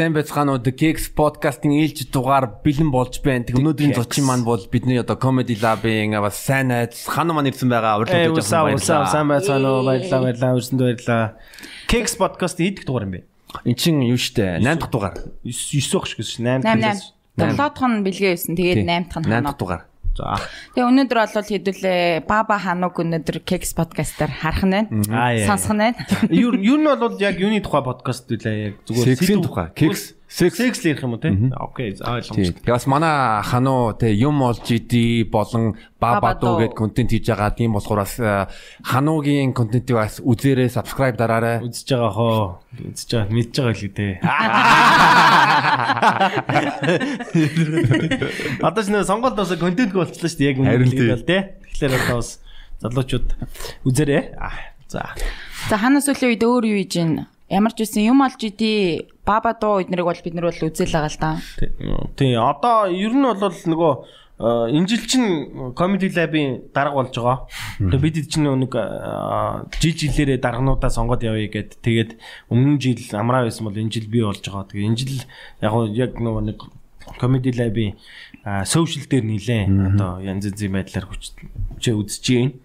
Сайн байцгаанууд Geeks podcast-ын ээлж дугаар бэлэн болж байна. Тэг өнөөдрийн зочин маань бол бидний одоо Comedy Lab-ын бас сайн найз хану маань ирсэн байгаа. Урьдчилж байгаа баярлалаа. Сайн байцгаана уу? Баярлалаа, баярлалаа. Өрсөнд баярлалаа. Geeks podcast хэд дугаар юм бэ? Эн чин юу штэ 8 дахь дугаар. 9 9 ах шиг шүү. 8 8. 7 дахь нь бэлгээ байсан. Тэгээд 8 дахь нь ханаа. 8 дахь дугаар. За. Тэгээ өнөөдөр бол хэдүүлээ Баба Хануг өнөөдөр Keks podcast-аар харах нь байна. Сонсох нь байна. Юу юу нь бол яг юуны тухай подкаст үлээ яг зүгээр сэдв тухай. Keks Секс л ярих юм уу те? Окей, ойлгомжтой. Тэгээ бас манай хануу те юм олж иди болон бабадуу гэд контент хийж байгаа. Тийм болохоор бас хануугийн контентийг бас үзээрэй, subscribe дараарай. Үзэж байгаа хоо. Үзэж байгаа мэдж байгаа л гэдэг. Одоо ч нөө сонголт бас контент болчихлоо шүү дээ. Яг үнэхээр бол те. Тэгэхээр одоо бас залуучууд үзээрэй. За. За ханаас өлийн үед өөр юу хийж гин? Ямар ч үсэн юм олж иди баба дуу эднэрийг бол бид нар бол үзэл байгаа л да. Тий. Одоо ер нь бол нөгөө энэ жил чинь comedy lab-ийн дарга болж байгаа. Тэгээ бид чинь нэг жил жилээрээ даргануудаа сонгоод явъя гэд тэгээд өмнө жил амраа байсан бол энэ жил би болж байгаа. Тэгээ энэ жил яг яг нөгөө нэг comedy lab-ийн social дээр нилээн одоо янз янзын байдлаар хүчээ үзэж байна.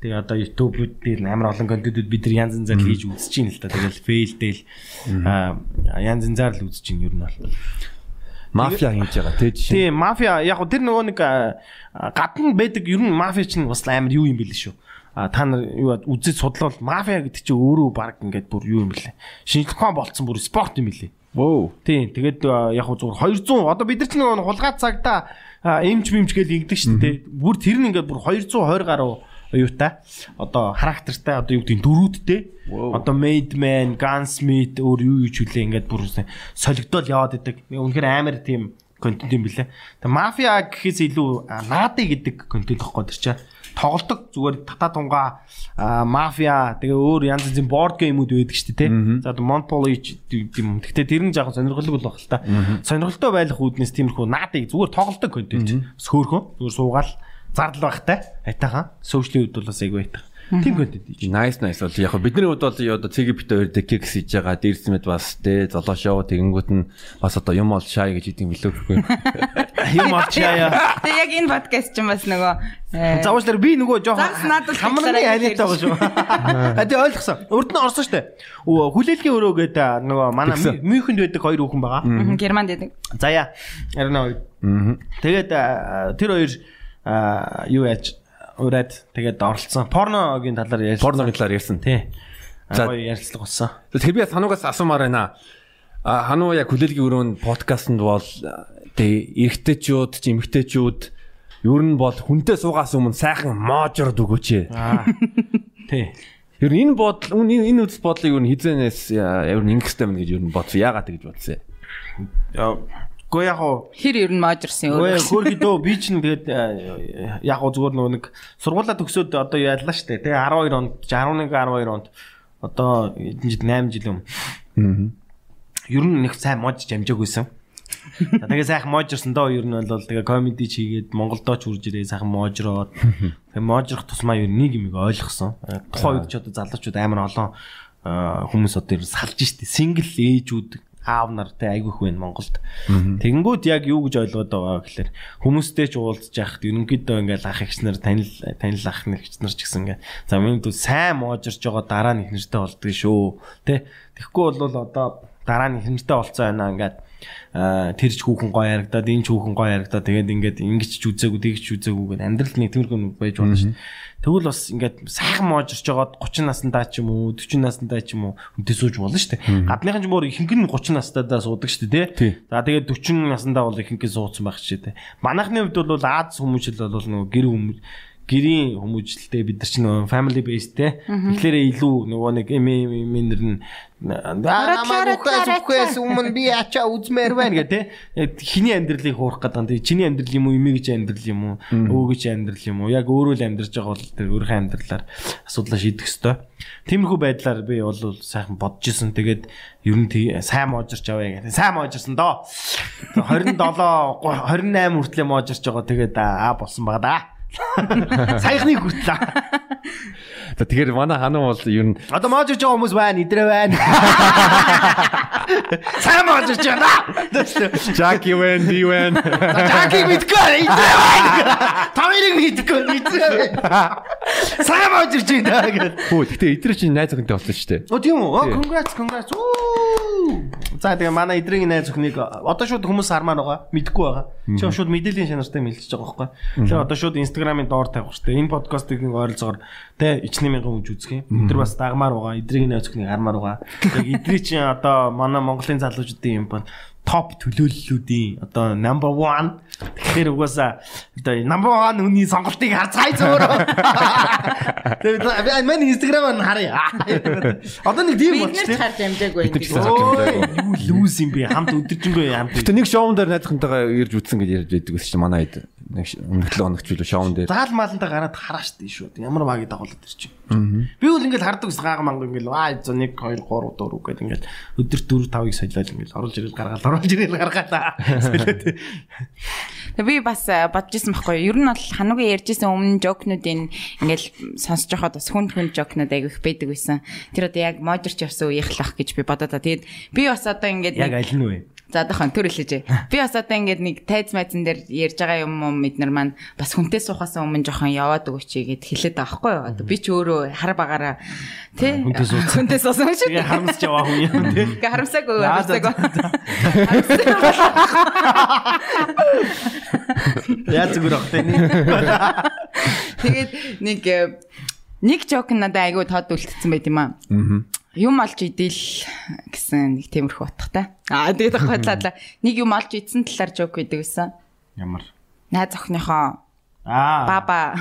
Тэгээ одоо YouTube дээр амар олон контентууд бид нар янз янзаар хийж үзэж байна л да. Тэгэл failдэл янз янзаар л үзэж байна ер нь бол. Мафия хийж байгаа тий жишээ. Тий, мафия яг тэр нөгөө нэг гадна байдаг ер нь мафия чинь бас амар юу юм бэл шүү. А та нар юу үзэж судлал мафия гэдэг чинь өөрөө баг ингээд бүр юу юм бэлээ. Шинжлэх ухаан болцсон бүр спорт юм бэлээ. Воо. Тий, тэгээд яг зүгээр 200 одоо бид нар чинь нөгөө хулгай цагта эмч мэмч гэж ингэдэг шүү дээ. Бүр тэр нь ингээд бүр 220 гаруй оюутай одоо характертай одоо юу гэдэг дөрүүдтэй. Одоо made man gunsmith өөр юу юу ч үлээ ингээд бүр солигдол яваад идэг. Үнэхээр амар тийм контент юм билэ. Тэгээ мафиа гэхээс илүү наади гэдэг контент тоххой тэр чинь тоглолдог зүгээр татаа тунгаа мафиа тэгээ өөр янз янзын board game-үүд байдаг шүү дээ тий. За Monopoly юм. Гэхдээ тэр нь жоохон сонирхолтой болох л та. Сонирхолтой байх үүднээс тиймэрхүү наади зүгээр тоглолдог контент. Сөөхөн зүгээр суугаал зардал багтай. Айтахан сошиалын үед бол бас айгүй айтах. Тийм контент хийж. Nice nice бол яг бидний хувьд бол одоо цэгийн бит хоёр дэ кекс хийж байгаа. Дээрс мэд бас тэ золоо шоу тэгэнгүүт нь бас одоо юм ол шай гэж идэм билүү гэхгүй. Юм ол чая. Тэг яг энэ подкаст ч бас нөгөө Заваачлаар би нөгөө жоохон хамрын аниатай байгаа шүү. А тий ойлгосон. Урд нь орсон штэ. Хүлээлгийн өрөө гэдэг нөгөө манай Мюнхенд байдаг хоёр хүүхэн байгаа. Германд байдаг. За яа. Арина хоёр. Тэгээд тэр хоёр юу яаж ураад тэгээд оролцсон. Порногийн талаар ярьсан. Порногийн талаар ярьсан. Тий. За ярилцлага болсон. Тэр би хануугаас асуумаар байна. А хануу яг хүлээлгийн өрөөнд подкастт бол тэгээ эрэгтэйчүүд ч эмэгтэйчүүд ер нь бол хүнтэй суугаас өмнө сайхан моожрод өгөөч. Тий. Ер нь энэ бодол энэ үс бодлыг ер нь хизэнээс ер нь ингэхтэй мэн гэж ер нь бодсон. Яагаад гэж бодсон юм? Гэхдээ яг уу хэр ер нь маажирсан өөр. Гэхдээ хөөрхөдөө би ч тэгээд э, яг уу зүгээр нөгөө нэг сургуулаа төгсөөд одоо яалаа штэ тий 12 онд 11 12 онд одоо 8 жил юм. Аа. Ер нь нэг сайн модж амжаагүйсэн. Тэгээ сайхан можирсан доо ер нь бол тэгээ комеди чигээд Монголдоо ч үрж ирээ сайхан можроод тэгээ можрох тусмаа ер нь нэг юм ойлгосон. Тухайн үед ч одоо залуучууд амар олон хүмүүс одоо салж штэ сингл ээжүүд аав нартай айгүйх байна Монголд. Тэгэнгүүт яг юу гэж ойлгоод байгаа гэхээр хүмүүстэй ч уулзж яхад ерөнхийдөө ингээл ах эгч нар танил танил ах нэгч нар ч гэсэн ингээ за миний дүү сайн моожирч байгаа дараа нь их нэртэй болдгоо шүү. Тэ тэгэхгүй бол одоо дараа нь их нэртэй болцсон байна ингээд тэр ч хүүхэн гоё ярагдаад энэ ч хүүхэн гоё ярагдаад тэгээд ингээд ингэж ч үзээгүй тэгж ч үзээгүй гэдэг амьдрал нэг тиймэрхүү байж болно шүү. Тэгвэл бас ингээд сайхан моожирч жагаад 30 наснда ч юм уу 40 наснда ч юм уу хүнтэй сууж болно шүү дээ. Гадныхан ч мөр ихэнх нь 30 настайдаа суудаг шүү дээ тий. За тэгээд 40 наснда бол ихэнхээ суудсан байх шүү дээ. Манайхны хувьд бол Аз хүмүүжил бол нөгөө гэр хүмүүс гэрийн хүмүүжлэлтэй бид нар ч нөгөө family based те. Тэгэхээр илүү нөгөө нэг эмээнэр нь намайг ухаас өмнө би ачаа үзмээр байна гэх те. Хиний амьдралыг хуурах гэдэг. Тэгээ чиний амьдрал юм уу, эмээгч амьдрал юм уу, өвгөж амьдрал юм уу? Яг өөрөө л амьдарч байгаа бол тэр өөрийнхөө амьдралаар асуудлаа шийдэх ёстой. Тиймэрхүү байдлаар би бол сайхан бодож исэн. Тэгээд ер нь сайн моожирч авъя гэх. Сайн моожирсан доо. 27 28 хүртлээ моожирч байгаа. Тэгээд аа болсон байгаа да. Саяхныг хүртлээ. Тэгэхээр манай ханаа бол ер нь одоо моожж байгаа хүмүүс байна, идрээ байна. Сайн мож ирж байна. Jackie Wen, D Wen. Жаки мэдгүй. Тавирыг мэдгүй. Сайн мож ирж байна. Хөө гэтээ эдгээр чинь найз охинтой болсон шүү дээ. Оо тийм үү? Congrats congrats. За тэгээ манай эдрийн найз охиныг одоо шууд хүмүүс хармаар байгаа. Мэдгүй байгаа. Чи шууд мэдээллийн чанартай мэлжиж байгаа байхгүй. Тэгэхээр одоо шууд инстаграмын доор тавих дээ. Энэ подкастыг нэг ойролцоогоор тэ ичнээ мянган хүн үзэх юм. Эдгээр бас дагмаар байгаа. Эдрийн найз охиныг хармаар байгаа. Яг эдрийн чинь одоо манай Монголын залуучуудын юм байна топ төлөөллүүдийн одоо number 1 тэгэхээр угаасаа одоо number 1 хүний сонголтыг хар цай зөөрөө. Тэгээд манай инстаграм нь харъя. Одоо нэг тийм болчих тийм. харж амжаагүй Бид нар ч юм. харж амжаагүй. Юу лүүс юм бэ? Хамт өдөржингөө хамт. Гэтэ нэг шоун дээр найз охинтойгоо ирж үтсэн гэж ярьж байдаг гэсэн чинь манай хэд нэг өмнөх 7 хоногч үлээ шоун дээр. Заал маалантаа гараад хараа штий шүү. Ямар магийг дагуулдаг ирчих. Би бол ингээд хардаг ус гаага манга ингээд аа 1 2 3 4 гэдэг ингээд өдөр 4 5-ыг солиод ингээд оруулж ирэл гаргаад оруулж ирэл гаргаад солиод. Тэгээ би бас э, бодож исэн байхгүй юу? Ер нь бол хануугийн ярьжсэн өмнө жокнуудын ингээл сонсож байхад бас хүнд хүнд жокнууд айгүйх байдаг байсан. Тэр одоо яг модерч явсан үеийнх л ах гэж би бодоод та. Тэгээд би бас одоо ингээд Яг аль нь вэ? За одоохон төр хэлээжээ. Би бас одоо ингээд нэг тайз майзан дээр ярьж байгаа юм уу эднэр маань бас хүнтэй суухаас өмнө жоохон яваад өгөөч гэд хэлээд байгаа байхгүй юу? Одоо би ч өөрөө хар багаараа тий Хүнтэй суусан. Шүү. Тэгээ харамсч яваа хүн юм тий. Гэ харамсаагүй За, за, харамсаагүй. Яа зүгээр ах тий. Тэгээд нэг э, нэг жок надад айгүй тод үлдсэн байт юм аа. Аа. Юм олж идэл гэсэн нэг темирхүү утгатай. Аа тэгээд хадлаа. Нэг юм олж идсэн талаар жок гэдэг байсан. Ямар. Найз охиныхоо Аа. баба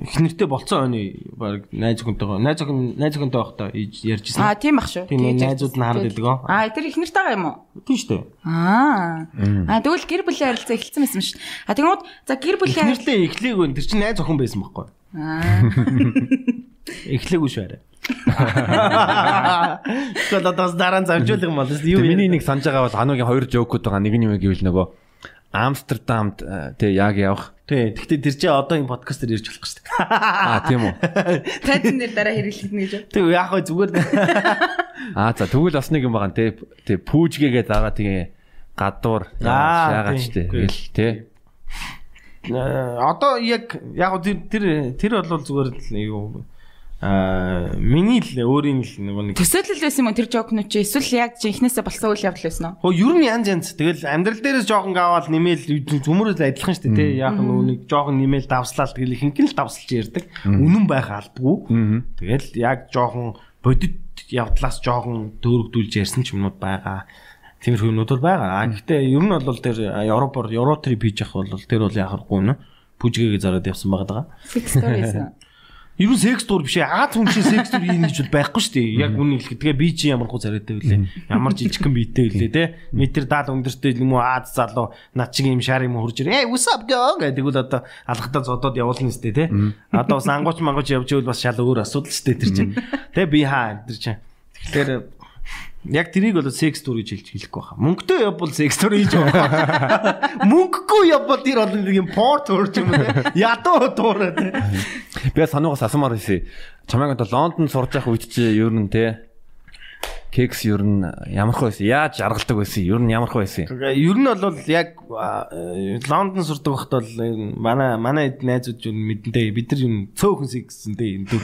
Их нэртэй болцсон оны баг найз охинтойгоо найз охин найз охинтой байхдаа ярьжсэн. Аа тийм ах шүү. Тийм найзууд нь хараад оо. Аа тэр их нэртэй байгаа юм уу? Тийм шүү дээ. Аа. Аа тэгвэл гэр бүлийн харилцаа эхэлсэн байсан шүү. А тэгмүүд за гэр Их бүлийн нэртэй эхлээг өн тэр чинь найз охин байсан байхгүй. Аа. Эхлэегүй шүү арай. Тэгэл одоо бас дараа нь завжуулах юм бол юу миний нэг санаж байгаа бол Хануугийн хоёр жоокуд байгаа. Нэг нь юм гэвэл нөгөө Амстердамд э, тэг яг явах. Тий, гэхдээ тэр чинь одоо энэ подкаст дээр ирж болох шүү дээ. Аа тийм үү. тайзан дээр дараа хэрэглэх нэг гэж. Тэг яах вэ зүгээр Аа за тэгвэл бас нэг юм байгаа нэ. Тэг пүүжгээгээ дараа тэгээ гадуур Аа, шаагач тийм. тэ. Гэл тэ. Э, одоо яг яг тэр тэр тэр бол зүгээр л юу аа миний л өөрийн л нөгөө нэг Төсөөлөл байсан юм уу тэр жокнууд чи эсвэл яг жинхнээсээ болсон үйл явдал байсан уу? Хөө ер нь янз янз. Тэгэл амьдрал дээрээс жоохон гаваад нэмэл зүмөрөөс адилхан шүү дээ тий. Яг нөгөө нэг жоохон нэмэл давслаа тэгэл ихэнх нь л давсалж ярддаг. Үнэн байх алдгүй. Тэгэл яг жоохон бодит явдлаас жоохон төөрөгдүүлж ярьсан ч юмнууд байгаа. Тиймэрхүү юмнууд бол байгаа. А гэхдээ ер нь бол тэр Европоор Евротрип хийж явах бол тэр бол яхахгүй нэ. Бүжгээгээ зараад явсан байгаа story байсан. Ер нь секс дур биш ээ. Аз хүн шиг секс дур ийм гэж байхгүй шүү дээ. Яг үнэ хэлэхэд тэгээ би чи ямар хуу царайтай вүлээ. Ямар жижигхэн биетэй вүлээ те. Метр 70 өндөртэй юм уу Аз залуу над чиг юм шар юм хурж ирээ. Hey what's up girl гэдэг бол одоо алхахтаа зодоод явуулна сте те. Одоо бас ангууч мангууч явж ивэл бас шал өөр асуудал сте тэр чинь. Тэ би хаа тэр чинь. Тэгэхээр Яг тэрийг бол секс тур гэж хэлж хэлэхгүй байна. Мөнгөтэй явбал секс тур хийж байгаа. Мөнгөгүй явбал тэр бол нэг юм тур ч юм те. Ядуу тур те. Би сануугаас асуумаар байсан. Чамайг одоо Лондонд сурж явах үед чи ер нь тэ кекс ер нь ямар хөө байсан? Яаж жаргалдаг байсан? Ер нь ямар хөө байсан? Ер нь бол яг Лондон сурдаг байхад бол энэ манай манай найзууд юу мэдэнтэй бид нар юм цөөхөн сексэнтэй юм дүү.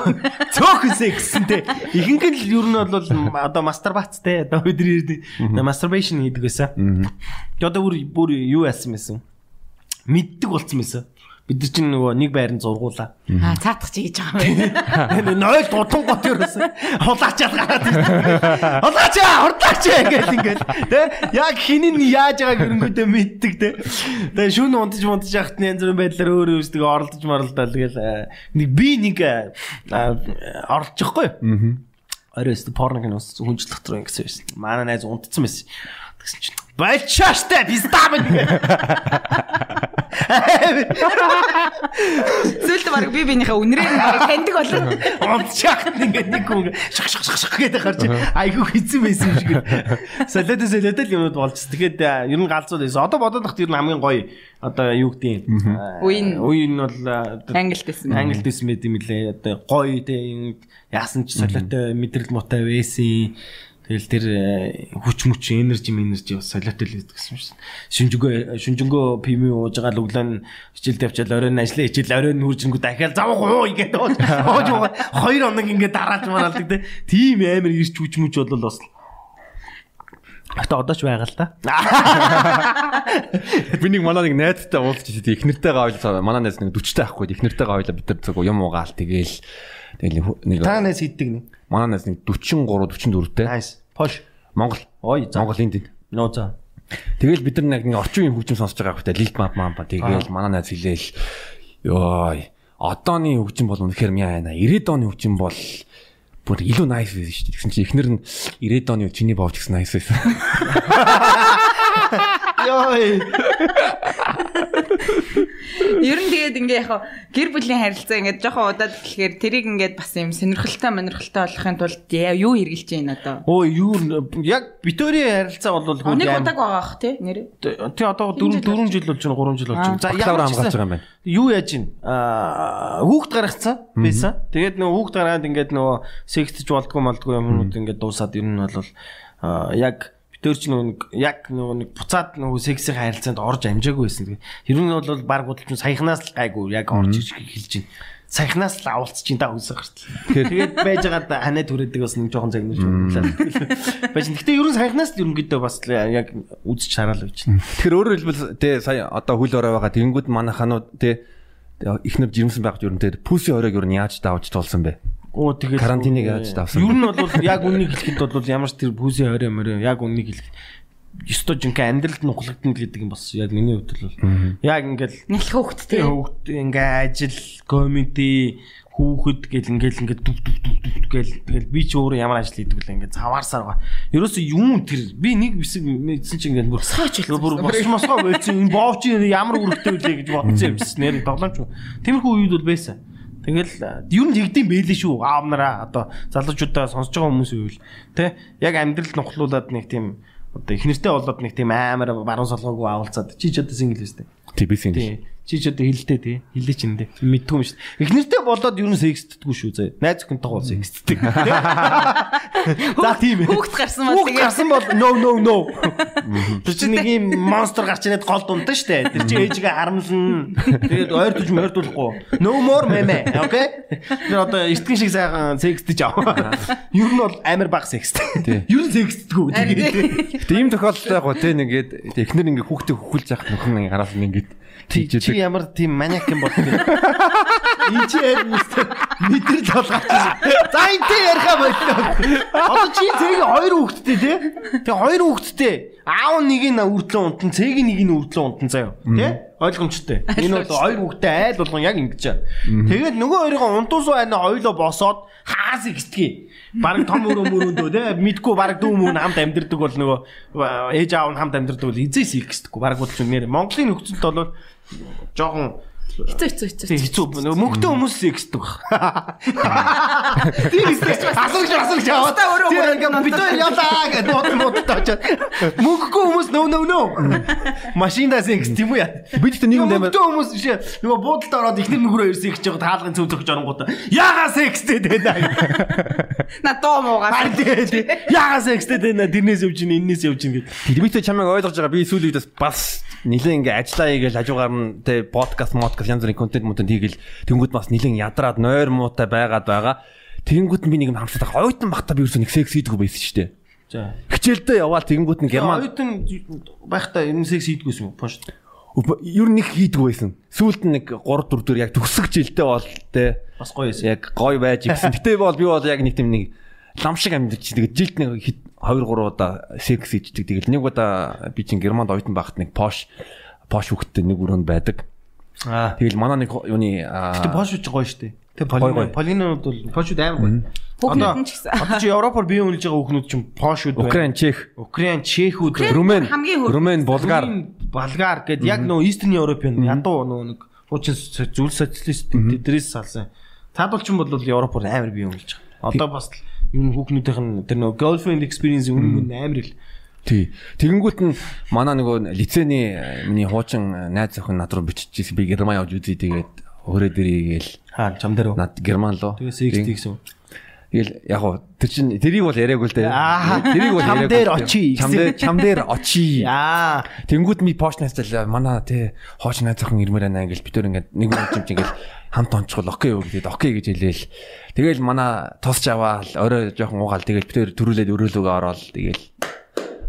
Цөөхөн сексэнтэй. Ихэнх нь л ер нь бол одоо мастурбацтэй одоо бидний ирдэг masturbation хийдэг байсан. Одоо бүр бүр юу яасан мэсэн? Мэддэг болцсон мэсэн. Бид нар чинь нөгөө нэг байранд зургуулаа. Аа цаатах чи гэж байгаа юм. Энэ нойл дутан гот ерөөсөн. Хулаачаад гараад ирсэн. Хулаач хурдаач ингээл ингээл тэ яг хинин яаж байгааг өрөнгөдөө мэддэг тэ. Тэгээ шүүн унтаж унтаж яхад янз бүрийн байдлаар өөр өөрсдөө оролдож моролдоо тэгэл э, нэг би нэг э, оролцохгүй. Аа. Оройс порно кинос хүнжил дотор ингэсэн байсан. Манай найз унтцсан байсан. Тэгсэн чинь Болчааштай пистам. Зүйлд баг би бинийхээ үнрээр баг таньдаг болоо. Онцчаахт ингээд нэг хүн шах шах шах шах гэдэг харж айгүй хэцүү байсан юм шиг. Солиод солиод л юмуд болж. Тэгээд э, ер нь галзуу байсан. Одоо бодоод тахт ер нь хамгийн гоё одоо юу гэдэг юм. Үеийн Үеийн нь бол англид байсан. Англид байсан мэт юм лээ. Одоо гоё те яасан ч солиотой мэдрэл муутай байсан. Тэгэл тэр э, хүч мүч энержи энержи бас солиотой л гэсэн юм шин. Шүнжэнгөө шүнжэнгөө пими ууж байгаа л өглөө нь хичээлд явчаал оройн ажиллаа хичээл оройн нүүржингүү дахиад завах уу ингээд ууж ууж байгаа. Хоёр хоног ингээд дарааж мараалдаг те. Тийм амар ирч хүч мүч бол бас Гэтэ одоо ч байгаа л та. Би нэг манай нэг найзтай уулзч ирсэн. Эхнэртэйгээ ойлцоо. Манай найз нэг 40 таахгүй. Эхнэртэйгээ ойлоо бид нар зөв юм уугаал тэгээл тэгэл нэг Та найз хийдэг нэг. Манай найз нэг 43 44 тэй. Nice. Пош. Монгол. Ой за. Монгол энд. Ноо за. Тэгэл бид нар нэг орчин үеийн хөгжим сонсож байгаа хэрэгтэй. Лилт мап мампа тэгэл манай найз хэлээл ёо одооны хөгжим бол үнэхээр мяа яана. 90-ад оны хөгжим бол бүр илүү nice байсан шүү дээ. Тэгсэн чинь эхнэр нь 90-ад оны чиний боовч гэсэн nice байсан. Йой. Ер нь тэгээд ингээ яг гэр бүлийн харилцаа ингээд жоохон удаад гэхээр тэрийг ингээд бас юм сонирхолтой монирхолтой болохын тулд юу хэрглэж байна одоо? Өө юу яг битүүрийн харилцаа бол хөө Нэг аим- удааг байгаа ах тий нэр. Тий одоо 4 4 жил болж байна 3 жил болж байна. За ч хамгаалж байгаа юм байна. юу яаж ийн аа хүүхд гаргацсан байсан. Тэгээд нөгөө хүүхд гаргаад ингээд нөгөө сексэж болдгоо молдгоо юмнууд ингээд дуусаад ер нь бол аа яг битүүр ч нөгөө нэг яг нэг буцаад нөгөө сексийн харилцаанд орж амжаагүй байсан. Ер нь бол баг бодлоо саяхнаас л гайгүй яг орж иж хэлж байна. Саяхнаас л авалцж чинь та үсэ гарт. Тэгээд байж байгаад ханаа түрээдэг бас нэг жоохон загнаж байна. Байж. Гэтэ ер нь саяхнаас л ерөнхийдөө бас яг үзэж хараал байж. Тэгэхээр өөрөөр хэлбэл тэ сая одоо хөл орой байгаа тэгэнгүүт манай ханууд тэ ихнэр жирэмсэн байх журам тэ пүси оройг юу яаж давж туулсан бэ? Оо тэгээд Карантиныг яаж давсан Ер нь бол яг үнийг хэлэхэд бол ямар ч тэр пүүсийн хорой морой яг үнийг хэлэх. Ёстой жинхэнэ амьдралд нухлагдана гэдэг юм бас яг миний хувьд бол яг ингээл Нэлх хөөхтэй. хөвгт ингээ ажил, комеди, хүүхэд гэл ингээл ингээ дүв дүв дүв дүв гэл тэгэл би ч өөрөө ямар ажил хийдэг вэ ингээ цаваарсаар байгаа. Ерөөсөө юм тэр би нэг бисэг мэдсэн чинь ингээ бүр Саач хэлсэн. бүр бос мосгоо байсан. Энэ боовч ямар үргэлтэй үлээ гэж бодсон юмсэн. Нэр тоглоомч. Тиймэрхүү үед бол байсан. Тэгэл ер нь тэгдэм байлээ шүү. Аав нараа одоо залуучуудаа сонсож байгаа хүмүүсийн үйл тэ яг амьдрал нухлуулад нэг тийм одоо их нэртэй болоод нэг тийм амар баруун солгоогүй авалцаад чи ч одоо сингл өстэй. Тий би сингл. Тий. Чи ч одоо хилдэ тий. Хилдэ ч юм дэ. Мэдгүй юм шүү. Их нэртэй болоод ер нь секстдэггүй шүү заа. Найз зөвхөнтэй бол секстдэг. За тийм ээ. Хүүхд гарсан бол тэгээд гарсан бол no no no. Тэр чинь нэг юм монстр гарч ирээд гол дунтаа штэ. Тэр чинь ээжигээ харамлна. Тэгээд ойртож мойртуулахгүй. No more meme. Okay? Тэр одоо эртгэн шиг сайхан секстэж ав. Ер нь бол амар баг секст. Ер нь секстдэггүй. Тэгээд ийм тохиолдолтой яг гоо тэ нэгээд эхнэр ингээ хүүхдээ хөхүүлж яхах нөхөн ингээ гараад ингээд Чи чи ямар тийм маниак юм бол тийм. Энд чи яг мэдрэл болгооч. За энэ тэ яриха боллоо. Одоо чи цэгийн хоёр хүүхэдтэй тий. Тэгээ хоёр хүүхэдтэй. Аав нэг нь үрдлэн унтан, цэгийн нэг нь үрдлэн унтан заяа. Тий? Ойлгомжтой. Энэ бол хоёр хүүхэдтэй айл болгон яг ингэж. Тэгээд нөгөө хоёрын унтуусуу айна хоёлоо босоод хаас ихсдгийг. Бараг том өрөө мөрөндөө тий мэдгүй бараг дүү мөн хамт амьдэрдэг бол нөгөө ээж аав нь хамт амьдэрдэг бол эзээс ихсдэггүй бараг бодлоо нэр Монголын нөхцөлд бол жоохон хэцүү хэцүү хэцүү. тийм хэцүү мөнгөтэй хүмүүс ихсдэг баг. Тийм ихсдэг. Асууж асууж яваа. Та өөрөө өөрөө ингээ бид хоёр явлаа гэдэг бод бодтой очоод мөнгөгүй хүмүүс нөө нөө нөө. Машиндаас ихс тийм үү яа. Би гэхдээ нэг юм амар Мөнгөтэй хүмүүс биш нөгөө буудалд ороод ихнэр нүгрөө ирсэн ихж байгаа таалгын цөв зөгж оронгуудаа яагаас ихстэй дээ. На тийм яагаас ихстэй дээ тэрнээс явж ийн эннээс явж ийн гэдэг. Димитri чамайг ойлгож байгаа. Би сүүлийн үедээс бас нилээн ингээ ажиллаа хийгээл хажуугаар нь тэ подкаст модкаст янз бүрийн контент мөтөнд хийгээл тэнгууд бас нилээн ядраад нойр муутай байгаад байгаа. Тэнгууд би нэг юм хамсаад ойтон бахта би юусэн нэг секс хийдэггүй байсан шүү дээ. За. Хичээлдээ яваал тэнгууд нь герман Оюутан байхдаа энэ секс хийдгүйсэн үү? Пошт. ер нь нэг хийдэггүй байсан. Сүүлд нь нэг 3 4 дөр яг төгсөх жилдээ бол тэ Бас гоё байсан. яг гой байж гисэн. Гэтэ бол би бол яг нэг тийм нэг лам шиг амьдч тэгээд жилд нэг 2 3 удаа секс хийдэг. Тэгэл нэг удаа би чинь германд оюутан байхад нэг пош пош хүүхдтэй нэг өрөөнд байдаг. Аа. Тэгэл манай нэг юуны Гэтэ аа, Польшч гоё штэ. Тэг. Полинууд бол Польшууд амар гоё. Ч гэсэн. Одоо чи Европоор бие үнэлж байгаа хүүхнүүд чинь Польшууд байна. Украин, Чех, Украин, Чехүүд. Румен, Румен. Румын, Болгар гэд яг нөө Eastern European ядуу нөө нэг хуучин зүйл социалист тэдрээс салсан. Цаадуулчин бол Европоор амар бие үнэлж байгаа. Одоо бас л юм хүүхнүүдийнх нь тэр нөө girlfriend experience үнэн амар л. Тий. Тэгэнгүүт нь манай нөгөө лицейний э, миний хуучин э, найз охин над руу биччихсэн. Би герман явж үзье тэгээд өөрөө дэрийгээл Хаа чам дээр үү? над герман лөө. Тэгээ секс гэсэн. Тэгэл яг гоо тэр чин тэрийг бол яриаггүй л дээ. Аа, Тэрийг бол чам яриаггүй дээр л дээ. очие Чам дээр чам дээр очие. Яа. Тэнгүүд ми почнастай манай тий хооч найз охин ирмээр байна ингээл битэр ингээд нэг юм чинь ингээл хамт онцгол окей юу гэдэг окей гэж хэлээл. Тэгэл манай тусч аваал орой жоохон уугаал тэгэл битэр төрүүлээд өрөөлөөгөө ороод тэгэл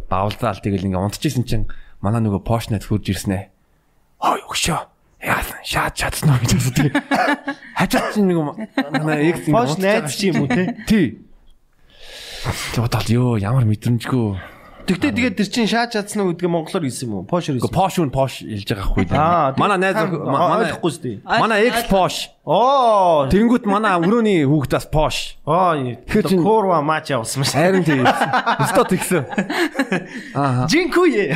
бавлзаал тэгэл ингээ унтчихсэн чинь манай нөгөө почнат хурж ирснэ. Ой өгшөө. Яасан шаад чадсан уу гэж асуудаг. Хачаад чинь нэг манай экс Польш найз чи юм уу те? Тий. Тэг бодоод ёо ямар мэдрэмжгүй. Тэгтээ тэгээд тэр чин шааж чадсан уу гэдгийг монголоор хэлсэн юм уу? Гэхдээ хэлсэн. пош үн пош хэлж байгаа хгүй. Аа, Манай найз манай ойлгохгүй шүү дээ. манай экс пош. Оо. Тэнгүүт манай өрөөний хүүхдээс пош. Аа, Тэгэхээр чинь- Корва матч явуулсан маш. Харин тийм. Өстө тэгсэн. Аа. Жинкуе.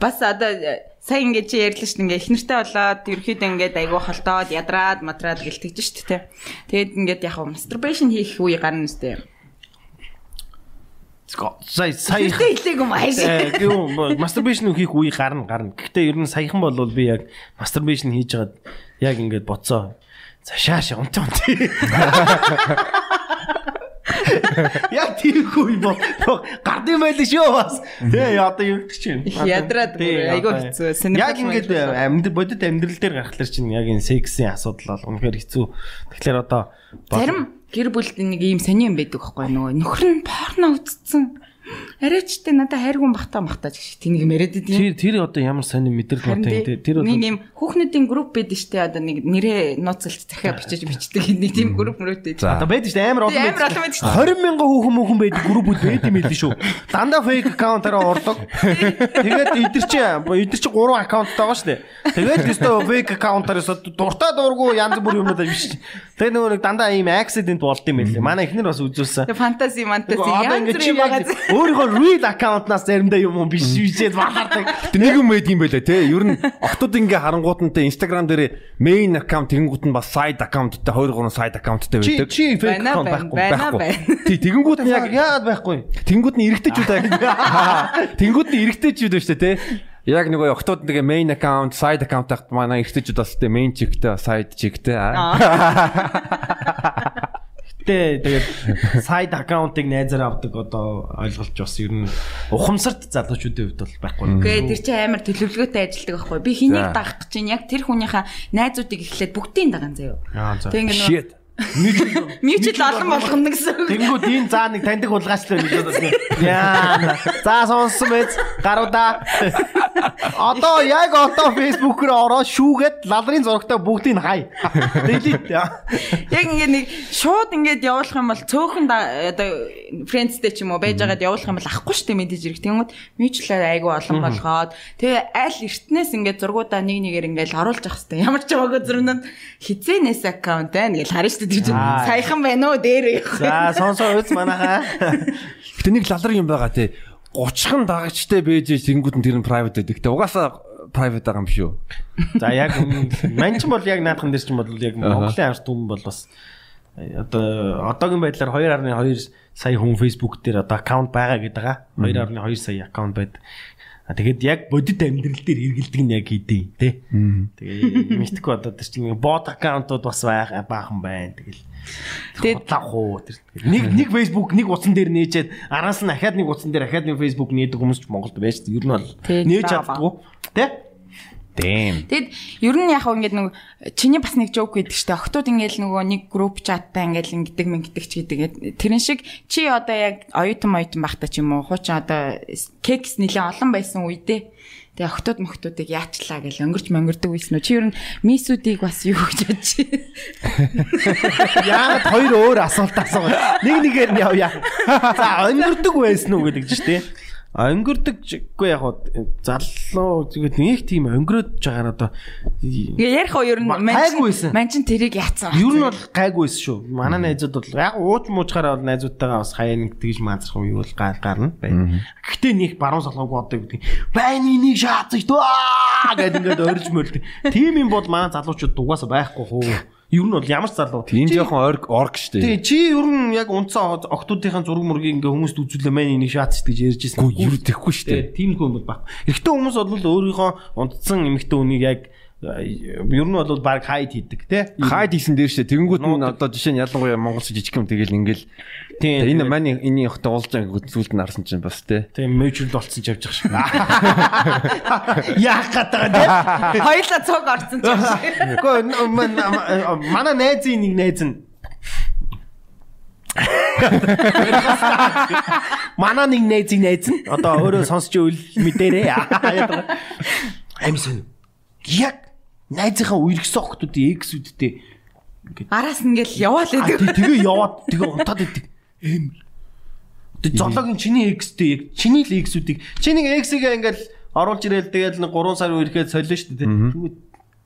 Бас одоо э, сая ингээд чи ярьлаа шүү дээ ингээд эхнэртэй болоод ерөөхдөө ингээд айгуу холдоод ядраад матраад гэлтэж шүү дээ. Тэгээд ингээд яг masturbation хийх үе гарна шүү дээ. Сая Тэртээ хэлээг юм ааш. Гүү masturbation хийх үе гарна гарна. Гэхдээ ер нь саяхан бол би яг masturbation хийж байгаад яг ингээд боцоо. За шааш унт унт. Яг тийм үе бол гардын байл шүү бас. Тэ одоо юу гэдэг чинь. Ядраад одоо хэцүү. Яг ингээд амьд бодит амьдрал дээр гарахлаар чинь яг энэ сексийн асуудал бол үнэхээр хэцүү. Тэгэхээр одоо Зарим гэр бүлд нэг ийм сони юм байдаг байхгүй нөгөө нөхөр нь порно үзсэн. Арайчтай надад хайргүй бахта махтаж гэж тэнийг яриад идэв. тэр тэр одоо ямар сони мэдрэл ботой тий, те тэр бол нэг юм хүүхнүүдийн групп байдаг штэ одоо нэг нэрээ нууцлж захиа бичиж бичдэг нэг тийм групп мөрөөдтэй. За. Одоо байдаг дээ амар олон байдаг. амар олон байдаг шүү. 20 мянган хүүхэн мөхөн байдаг группүүд байд юм л шүү. Дандаа фейк аккаунтаараа ордог. Тэгээд эдгэр чи эдгэр чи 3 аккаунттай байгаа шүү дээ. Тэгээд өстөө фейк аккаунтаараас дуртай дургу янз бүр юмнууд биш. Тэгээд нөгөө нэг дандаа ийм accident болд юм байлээ. Манай эхнэр бас үзүүлсэн. Мантези Одоо янз чи бүрийн байгаа. Өөрийнхөө real аккаунтнаас заримдаа юм уу биш бичээд бахардаг. Тэг нэг юм байд юм байлаа те. Ер нь октод ингээ харангуутантай Instagram дээр main account тэгэнгүүт нь бас side accountтай 2 3 side accountтай Чи байдаг. чи аккаунт байна, байхгүй. Байхгүй. Тий, тэгэнгүүт нь яг Яагаад байхгүй? Тэнгүүд нь эргэжтэйчүүд аа. Тэнгүүд нь эргэжтэйчүүд байна шүү те. Яг нөгөө октод тэгээ main account, side account тахт манай эргэжтэйчүүд бас тэ main чигтэй, side чигтэй. Тэ тэгээд side аккаунтыг найзаар авдаг одоо ойлголж бас ер нь ухамсарт залуучуудын хувьд бол байхгүй. Үгүй тэр чинь амар төлөвлөгөөтэй ажилладаг байхгүй. Би хэнийг дагах гэж чинь яг тэр хүнийхээ найзуудыг эхлээд бүгдийг дагаан заяа. Аа за. Тэг ингэ нөө Shit. мьючл олон болгоно гэсэн. Тэнгүүд энэ заа нэг таньдаг хулгайчлаа нэг удаа. Яа. За сонсон мэд гаруудаа. Одоо яг одоо Facebook руу ороод шүүгээд лалрын зурагтаа бүгдийг нь хай. Delete. Яг ингэ нэг шууд ингэж явуулах юм бол цөөхөн одоо фрэндстэй ч юм уу байж байгаад явуулах юм бол ахгүй шүү дээ мэдээж ирэх. Тэнгүүд мьючлаар айгу олон болгоод тэгээ аль эртнээс ингэ зургуудаа нэг нэгээр ингээл оруулж явах хэрэгтэй. Ямар ч байгаагүй зурнууд хизээнээс аккаунт байна гэж харна шүү дээ. Тэр чинь Аа. саяхан байна уу дээр байх. За сонсоо үз манайхаа. Гэтэ нэг лалар юм байгаа те. 30хан дагагчтай байж тэнгүүд нь тэр нь private байдаг. Тэ угаасаа private байгаа юм шүү. За яг мань ч бол яг наадхан дээр ч бол яг Монголын ард түмэн бол бас э, одоо одоогийн байдлаар 2.2 сая хүн Facebook дээр одоо аккаунт байгаа гэдэг байгаа. 2.2 сая аккаунт байд. А тэгээд яг бодит амьдрал дээр хэрэгэлдэг нь яг хэдий тий. Тэгээ мэдхгүй одоо тэр чинь бот аккаунтууд бас байгаа баахан байна. Тэгэл Тэгээд хуу тэр нэг нэг Facebook нэг утсан дээр нээжээд араас нь ахаад нэг утсан дээр ахаад нэг Facebook нээдэг хүмүүс ч Монголд байж. Ер нь бол нээж чаддгүй тий. Damn. Тэгэд ер нь яг ингээд нэг чиний бас нэг жоок гэдэг штэ. Охтууд ингээд нөгөө нэг групп чаттай ингээд ингэдэг мэнгдэг ч гэдэг. Тэрэн шиг чи одоо яг оюутан оюутан байхдаа ч юм уу хуучин одоо кекс нэлээ олон байсан үедээ Тэгээ охтууд мохтуудыг яачлаа гэж өнгөрч мөнгөрдөг байсан уу? Чи ер нь мисүүдийг бас юу гэж бодож байна? Яагаад хоёр өөр асуулт асуув. Нэг нэгээр нь явъя. За өнгөрдөг байсан уу гэдэг чинь тий. А өнгөрдөггүй яг хаа залуу тэгээд нэг тийм өнгөрөөж байгаа одоо Тэгээ ярих уу ер нь манчин тэрийг яатсан. ер нь бол гайгүйсэн шүү. Манай найзууд бол яг ууж муучгаараа бол найзуудтайгаа бас хаяа нэг тэгж маазрах юм юу бол гар гарна. Гэхдээ нэг баруун салгаагүй одоо гэдэг. Байна энийг шаацж дөө гэдэг ингээд орж мөрд. Тийм юм бол манай залуучууд дугаасаа байхгүй хөө. Ер нь бол ямар ч залуу. Тийм жоохон орг орг штэ. Тэгээ чи ер нь яг унцсан октоудынхаа зураг мургийг ингээ хүмүүст үзүүлээ мэн энийг шаацж гэж ярьж ирсэн. Гүү юу тэхгүй штэ. Тэгээ тийм хүн бол баг. Эхтэн хүмүүс бол өөрийнхөө унтсан эмэгтэй хүнийг яг ер нь бол баг хайд хийдэг тий. Хайд хийсэн дээр штэ. Тэгэнгүүт нь одоо жишээ нь ялангуяа монголч жижиг юм тэгэл ингээл Тийм. энэ маань энэ явахта уулзаа зүйлд нь харсан чинь бас те. Тийм мэйжрэл болцсон ч явж байгаа шиг. Яах гээд байгаа тий. Хоёлаа цог орсон ч м- манай найзын нэг найз нь Манай нэг найзын найз нь одоо өөрөө сонсч үл мэдэрээ. Аим сон. Яг найзынхаа үерхсэн охтуудын эксүүдтэй Араас нь ингээл яваал тий- тэгээ яваад тэгээ унтаад идэг. Эм. Тэгээ зоологийн чиний экстэй яг чиний л эксүүдийг чиний эксийг ингээл оруулж ирэл тэгээд нэг 3 сар үерхэд солино шүү дээ. Тэгвэл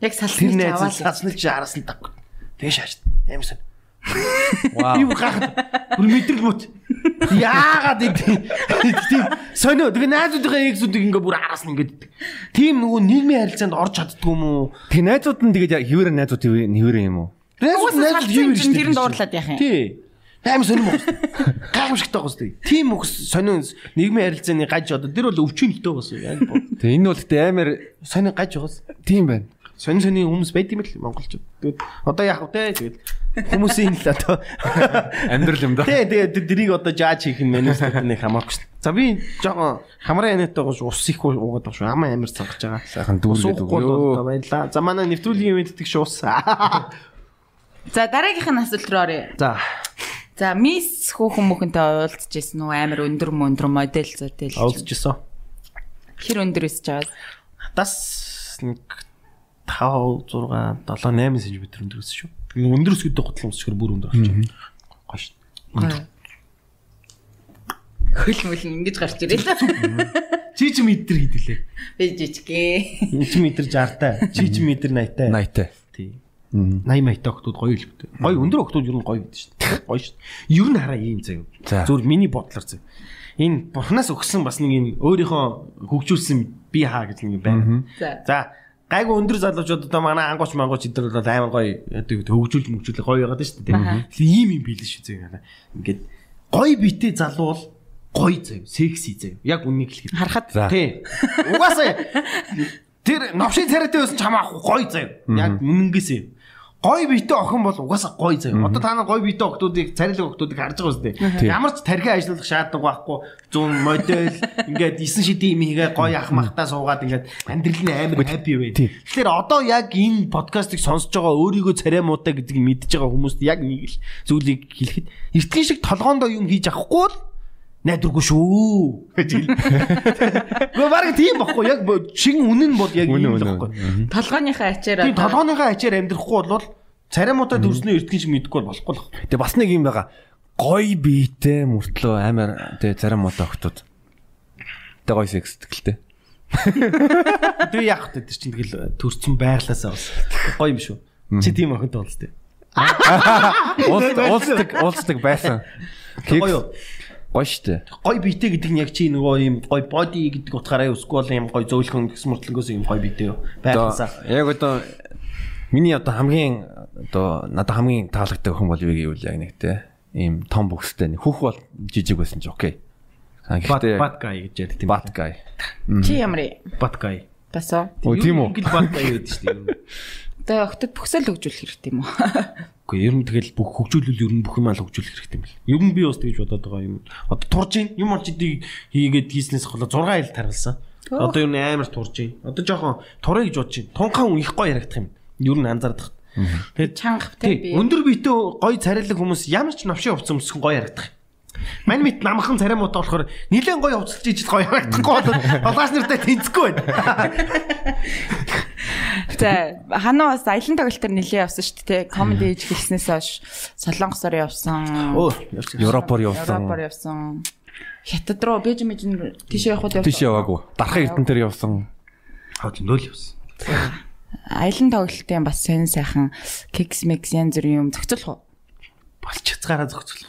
Яг тэр салсныг найз аваад. цацныг чи араас нь даг. Тэгээ шааш. Амарсан. Вау. Бүр гахад бүр мэдрэл мөт. Яагаад идэв? Тийм сонио тэгээ найзуудынхаа эксүүдийг ингээ бүр араас нь ингээд. Тийм нөгөө нийгмийн харилцаанд орж чаддгүй юм уу? Тэг найзууд нь тэгээд хэвээр найзууд хэвээр юм уу? Найзууд найзууд юу салсан юм чинь тэрэнд дуурлаад яах юм? Тий. Аим сонирм баг. Гайхамшигтай байгаа шүү дээ. Тим өгс сонио нийгмийн харилцааны гаж одоо тэр бол өвчнөлтөө бас яг. Тэг энэ бол тэ амар Сонио гаж байгаас. тийм байна. Сони сони хүмүүс байд юм л монголчууд. Тэгээд одоо яах вэ тэгээд хүмүүсийн л одоо Амьдрал юм да. Тий тэгээд дэрийг одоо жааж хийх нь манайс нэг хамаагүй шүү. За би жоохон хамраа янаатай гош ус их уугаад байгаа шүү. Амаа амар цангаж байгаа. Сайхан дүүргээд өгөө. баярлаа. За манай нэвтрүүлгийн мэддэг шүү ус. За дараагийнх нь асуулт руу оръё. За За мисс хүүхэн мөхөнтэй уулзж ирсэн үү? Амар өндөр мөндөр модель зөтөл. олдж исэн. Хэр өндөр өсч байгаа? Надаас нэг 5 6 7 8 см өндөр өссөн шүү. Тэгээ өндөр өсгөдөө готлон өсчихөр бүр өндөр болчих. Гоё шүү. Хөл мөл ингэж гарч ирээ л. Чи ч метр хэдэлээ. Би жижигээ. Чи метр 60-тай. Чи ч метр 80-тай. 80-тай. Тий. 80 80-тай октод гоё л өгдөө. Гоё өндөр октод ер нь гоё гэдэг шүү дээ. Гоё шүү. Ер нь хараа ийм заяа. За. Зүгээр миний бодлоор заяа. Энэ бурхнаас өгсөн бас нэг юм өөрийнхөө хөгжүүлсэн би хаа гэж нэг юм байна. За. Гайгүй өндөр залуучууд одоо манай ангууч мангууч эдгээр бол амар гоё одоо хөгжүүл мөгжүүл гоё яагаад шүү дээ. Тэгэхээр ийм юм билээ шүү заяа. Ингээд гоё битэй залуу бол гоё заяа. Секси заяа. Яг үнийг хэлэхэд. Харахад. Тий. Угаасаа тэр новшин царайтай байсан ч хамаагүй гоё заяа. Яг үнэнгээс юм. Гоё биетэй охин бол угаасаа гоё заяа. Одоо та нар гоё биетэй охтуудыг царилэг охтуудыг харж байгаа үстэй. Ямар ч тархи ажиллах шаардлага байхгүй. Зүүн модель ингээд 9 шидийн юм хийгээ гоё ах махтаа суугаад ингээд амьдрал нь амар хаппи байна. Тэгэхээр одоо яг энэ подкастыг сонсож байгаа өөрийгөө царай муутай гэдгийг мэдж байгаа хүмүүст яг нэг л зүйлийг хэлэхэд эртхэн шиг толгоондоо юм хийж авахгүй л найдваргүй шүү гэж хэл. Гэхдээ баг тийм баггүй яг шин үнэн бол яг юм л баггүй. толгойнхаа ачаар Тийм толгооныхаа ачаар амьдрахгүй бол царай муутай төрснөө мэдгүй бол болохгүй л баг. Тэг бас нэг юм байгаа. Гой биетэй мөртлөө амар тэг зарим мото октод. Тэг гой секс тэтгэлтэй. Тэр яах вэ тэр чинь тэгэл төрцөн байрлаасаа бас гоё юм шүү. Чи тийм охинтой болж тээ. Уулз уулздаг уулздаг байсан. Гоё юу? Гой штэ. Гоё биетэй гэдэг нь яг чи нөгөө юм гоё боди гэдэг утгаараа бол юм гоё зөөлхөн гэс мөртлөнгөөс юм гоё биетэй юу? Байрлаасаа. яг одоо миний одоо хамгийн одоо надад хамгийн таалагддаг хүн бол юу гэвэл яг нэг те ийм том бүкстэй нэг хүүх бол жижиг байсан ч окей. Гэхдээ бат гай гэж яадаг тийм. бат гай. Чи ямар юм? бат гай. Басо. Оо тийм үү? Ингээл бат гай гэдэг шүү дээ. Тэгээ октод бүхсэл хөгжүүлэх хэрэгтэй юм уу? Үгүй ер нь тэгэл бүх хөгжүүлэл ер нь бүх юм аа хөгжүүлэх хэрэгтэй юм бэл. Ер нь би бас тэгж бодоод байгаа юм. Одоо турж ийн юм олж идийг хийгээд хийснээс хол 6 ил таргалсан. Одоо ер нь амар турж ийн. Одоо жоохон турыг гэж бодож ийн. Тунхаан их гоё ярагдах юм. Ер нь анзаардаг. Тэгээд Чанга тий өндөр биетэй гоё царайлаг хүмүүс ямар ч навшин хувцас өмсгөн гоё ярагдах. Мань мэд намхан царай муутай болохоор нилээн гоё хувцалж ижил гоё ярагдахгүй бол толгоос нэртэй тэнцэхгүй байна. За ханаа бас аялан тоглолтоор нэлээ явсан шүү дээ. Комеди хийж хэлснээс хойш Солонгосоор явсан. Явж Европоор явсан. Европоор явсан. Хятад руу бэж мэж тийш явах уу? Тийш яваагүй. Дархан эрдэнтэр явсан. Хаа зөндөл явсан. Аялан тоглолтын бас сонь сайхан кекс мекс янз бүрийн юм зохицуулах уу? Болж хязгаараа зохицуул.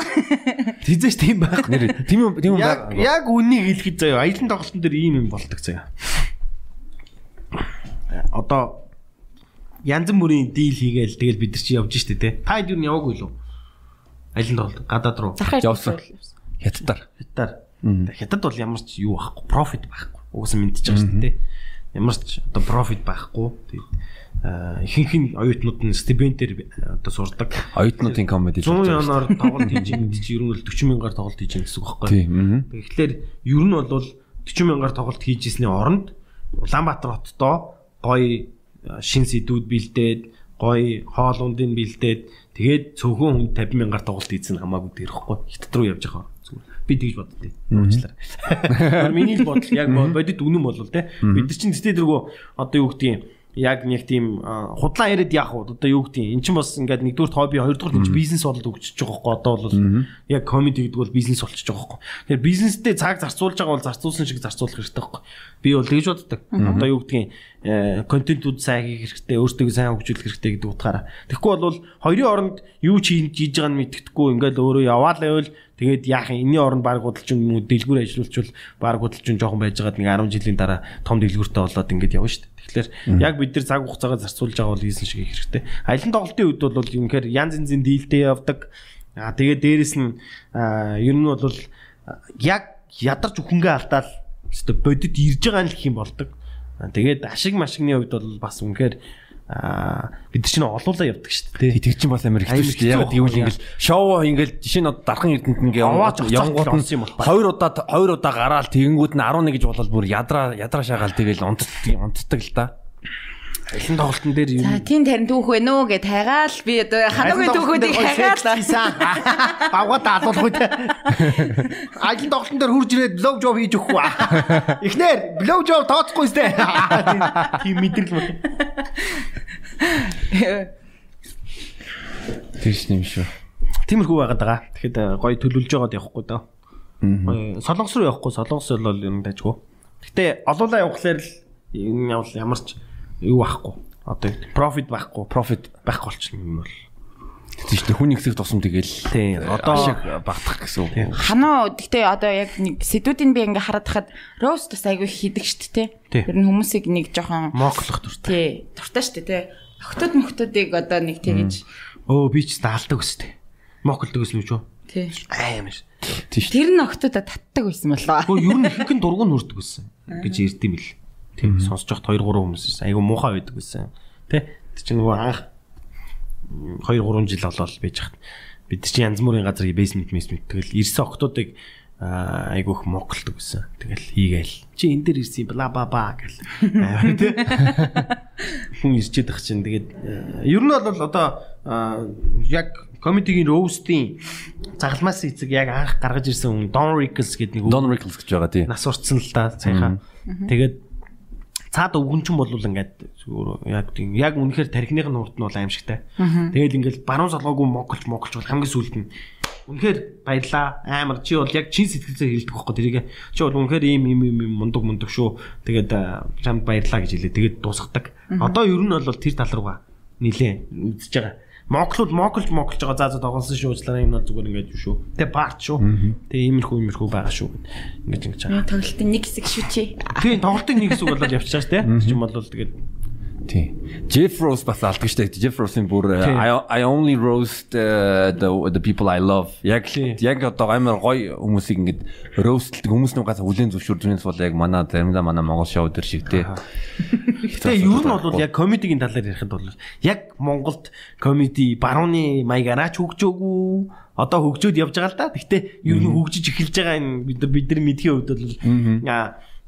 Тийзэж тийм байх. Нэр тийм юм тийм юм Яг яг үнийг хэлэхэд заяа аялын тоглолтын дээр ийм юм болдог заяа. Одоо янз бүрийн дийл хийгээл тэгэл бид нар чи явж штэ те. Та хэд юу яваагүй лөө? Аялын тоглолт гадаад руу. Явсан. Хятадаар. Хятад. Хятад бол ямар ч юу байхгүй, профит байхгүй. Угсаа мэдчихэж байгаа шүү дээ. Ямар ч одоо профит байхгүй. Тэгээд ихэнх нь оюутнууд нь стипендээр одоо сурдаг. Оюутнуудын комеди 100 янаар тоглолт хийж гэдэг чинь ер нь бол 40 мянгаар тоглолт хийж байгаа гэсэн үг байхгүй. Мгм. Тэгэхээр ер нь бол 40 мянгаар тоглолт хийж ирсний оронд Улаанбаатар хотдоо гоё а, шин сэдвүүд бэлдээд гоё хоолундыг бэлдээд тэгээд цөөхөн хүн 50 мянгаар тоглолт хийсэн хамаагүй дээрхгүй хятад руу явж байгаа би тэгж боддتي уучлаарай. Миний л бодол яг бодит үнэн болвол те. Бид нар чинь тэтэй дэргөө одоо юу гэдгийг яг нэг тийм худлаа яриад яах вэ? Одоо юу гэдгийг эн чинь бас ингээд нэгдүгээр хобби хоёрдугаар нь бизнес болоод өгчөж байгаа хөөхгүй. Одоо бол яг комеди гэдэг бол бизнес болчихж байгаа хөөхгүй. Тэгэхээр бизнестэй цаг зарцуулж байгаа бол зарцуулсан шиг зарцуулах хэрэгтэй хөөхгүй. Би бол тэгж боддог. Одоо юу гэдгийг контентууд сайн хийх хэрэгтэй өөртөө сайн хөгжүүлэх хэрэгтэй гэдэг утгаараа. Тэгэхгүй бол хоёрын оронд юу ч хийж байгаа нь мэддэхгүй. Ингээд өөрөө яваал байвал тэгээд яах юм энэний оронд баг худалч юм уу дэлгүүр ажиллуулчихвал баг худалч юм жоохон байжгаад нэг 10 жилийн дараа том дэлгүүртэй болоод ингээд явна шүү дээ Тэгэхээр яг бид нар цаг хугацаагаа зарцуулж байгаа бол хийсэн шиг хэрэгтэй. Аялын тоглолтын үед бол юм гэхээр янз янзын дийлдээ явдаг. Аа тэгээд дээрэс нь ер нь бол яг ядарч өхөнгөө алдаал өстө бодит ирж байгаа нь л их юм болдог. Тэгээд ашиг машигны хувьд бол бас үнэхээр аа бид чинь олуулаа явдаг шүү дээ. Тэг чинь бас амар хэцүү шүү дээ. Яг гэвэл ингээл шоу ингээл жишээ нь дархан эрдэнэт ингээ юм нь хоёр удаа хоёр удаа гараал тэгэнгүүт нь 11 гэж болол бүр ядраа ядраа шагаал тэгэл унтдаг унтдаг л да. Аялын тоглолтын дээр юм. За тийм тарин түүх вэ нөө гэд хайгаал би одоо ханаагийн түүхүүдийг хайгаал. Багва даалуулах үү те. Аялын тоглолтын дээр хурж ирээд блоу жоb хийж өгөх үү. Эхнэр блоу жоb тооцохгүй сте. Тийм мэдрэл бол. Тийш юм шүү. Тиймэрхүү байгаад байгаа. Тэгэхэд э, гоё төлөвлөж байгаад явахгүй даа. Солонгос руу явахгүй солонгос бол юм дайжгүй. Гэтэ олуулаа явахлаар л энэ явал ямар ч юу байхгүй. Одоо профит байхгүй. Profit байхгүй болчихно юм бол. тийш дээ хүн ихсэх тусам тэгэл Тийм, одоо- ашиг багтах гэсэн үг. Ханаа гэхдээ одоо яг нэг сэдвүүдийг би ингээ хараад хахад роуст бас айгүй хийдэг дээ. Тий. Тэр нь хүмүүсийг нэг жоохон Моклох дуртай. тий дуртай шүү дээ тий. Охтод мөхтөдийг одоо нэг тэгэж Өө би ч даалдаг өстэй. Моклдог гэсэн юм шүү. тий. Аймар. Тийш. Тэр нь охтодоо татдаг байсан болоо. Гөө ер нь нь дургуун хүрдэг гэсэн гэж ярьд юм бил. Тийм сонсож явахт 2 3 хүмүүс айгу муухай байдаг гэсэн. Тэ чинь нөгөө анх 2 3 жил болол байж хат. Бид чинь янз бүрийн газар бейсмент месмент тэгэл ирсэн октодыг аа, айгу их моклдог гэсэн. Тэгэл хийгээл. Чи энэ дээр ирсэн бла ба ба гэл. Хүн ирчээд ах чинь тэгээд ер нь бол одоо яг комедигийн роустын загалмаас эцэг яг анх гаргаж ирсэн хүн Don Rickles гэдэг нэг Don Rickles гэж байгаа тий. нас урцсан л да цайхаа. Тэгээд цаад өвгөнчин бол ингээд яг тийм яг үнэхээр тархиных нь урт нь бол аимшигтай. Тэгэл ингээд баруун солгоогүй моголч моголч бол хамгийн сүүлд нь үнэхээр баярлаа амар чи бол яг чин сэтгэлээр хэлдэг байхгүй тэрийг чи бол үнэхээр ийм ийм ийм мундаг мундаг шүү. Тэгээд чамд баярлаа гэж хэлээ. Тэгээд дуусгадаг. Одоо ер нь бол тэр тал руугаа нилээ үзэж байгаа. Монголууд моголж моголж байгаа заа заа тоглосон шүү уучлаарай энэ бол зүгээр ингээд юу шүү. Тэгээ баарт шүү. Тэгээ иймэрхүү иймэрхүү байгаа шүү. Ингээд ингэж байгаа. Тоглолтын нэг хэсэг шүү чи. Тийм тоглолтын нэг хэсэг болоод явчихсан шүү дээ. Чим бол тэгээд Тий. Jeff Rose бас алдаг штэ. Jeff Rose-ийн бүр Тий. I, only roast uh, the the people I love. Яг яг одоо амар гоё хүмүүсийг ингээд roastдаг хүмүүс нугаас хүлэн зөвшөөрдгөөс бол яг манай заримдаа манай Монгол шоу дээр шиг тий. Тэгээ ер нь бол яг комедигийн талаар ярихад бол яг Монголд комеди барууны маягаар ч хөгжөөгүй одоо хөгжөөд явж байгаа л да. Гэхдээ ер нь хөгжиж эхэлж байгаа энэ бид нар бидний мэдхийн хувьд бол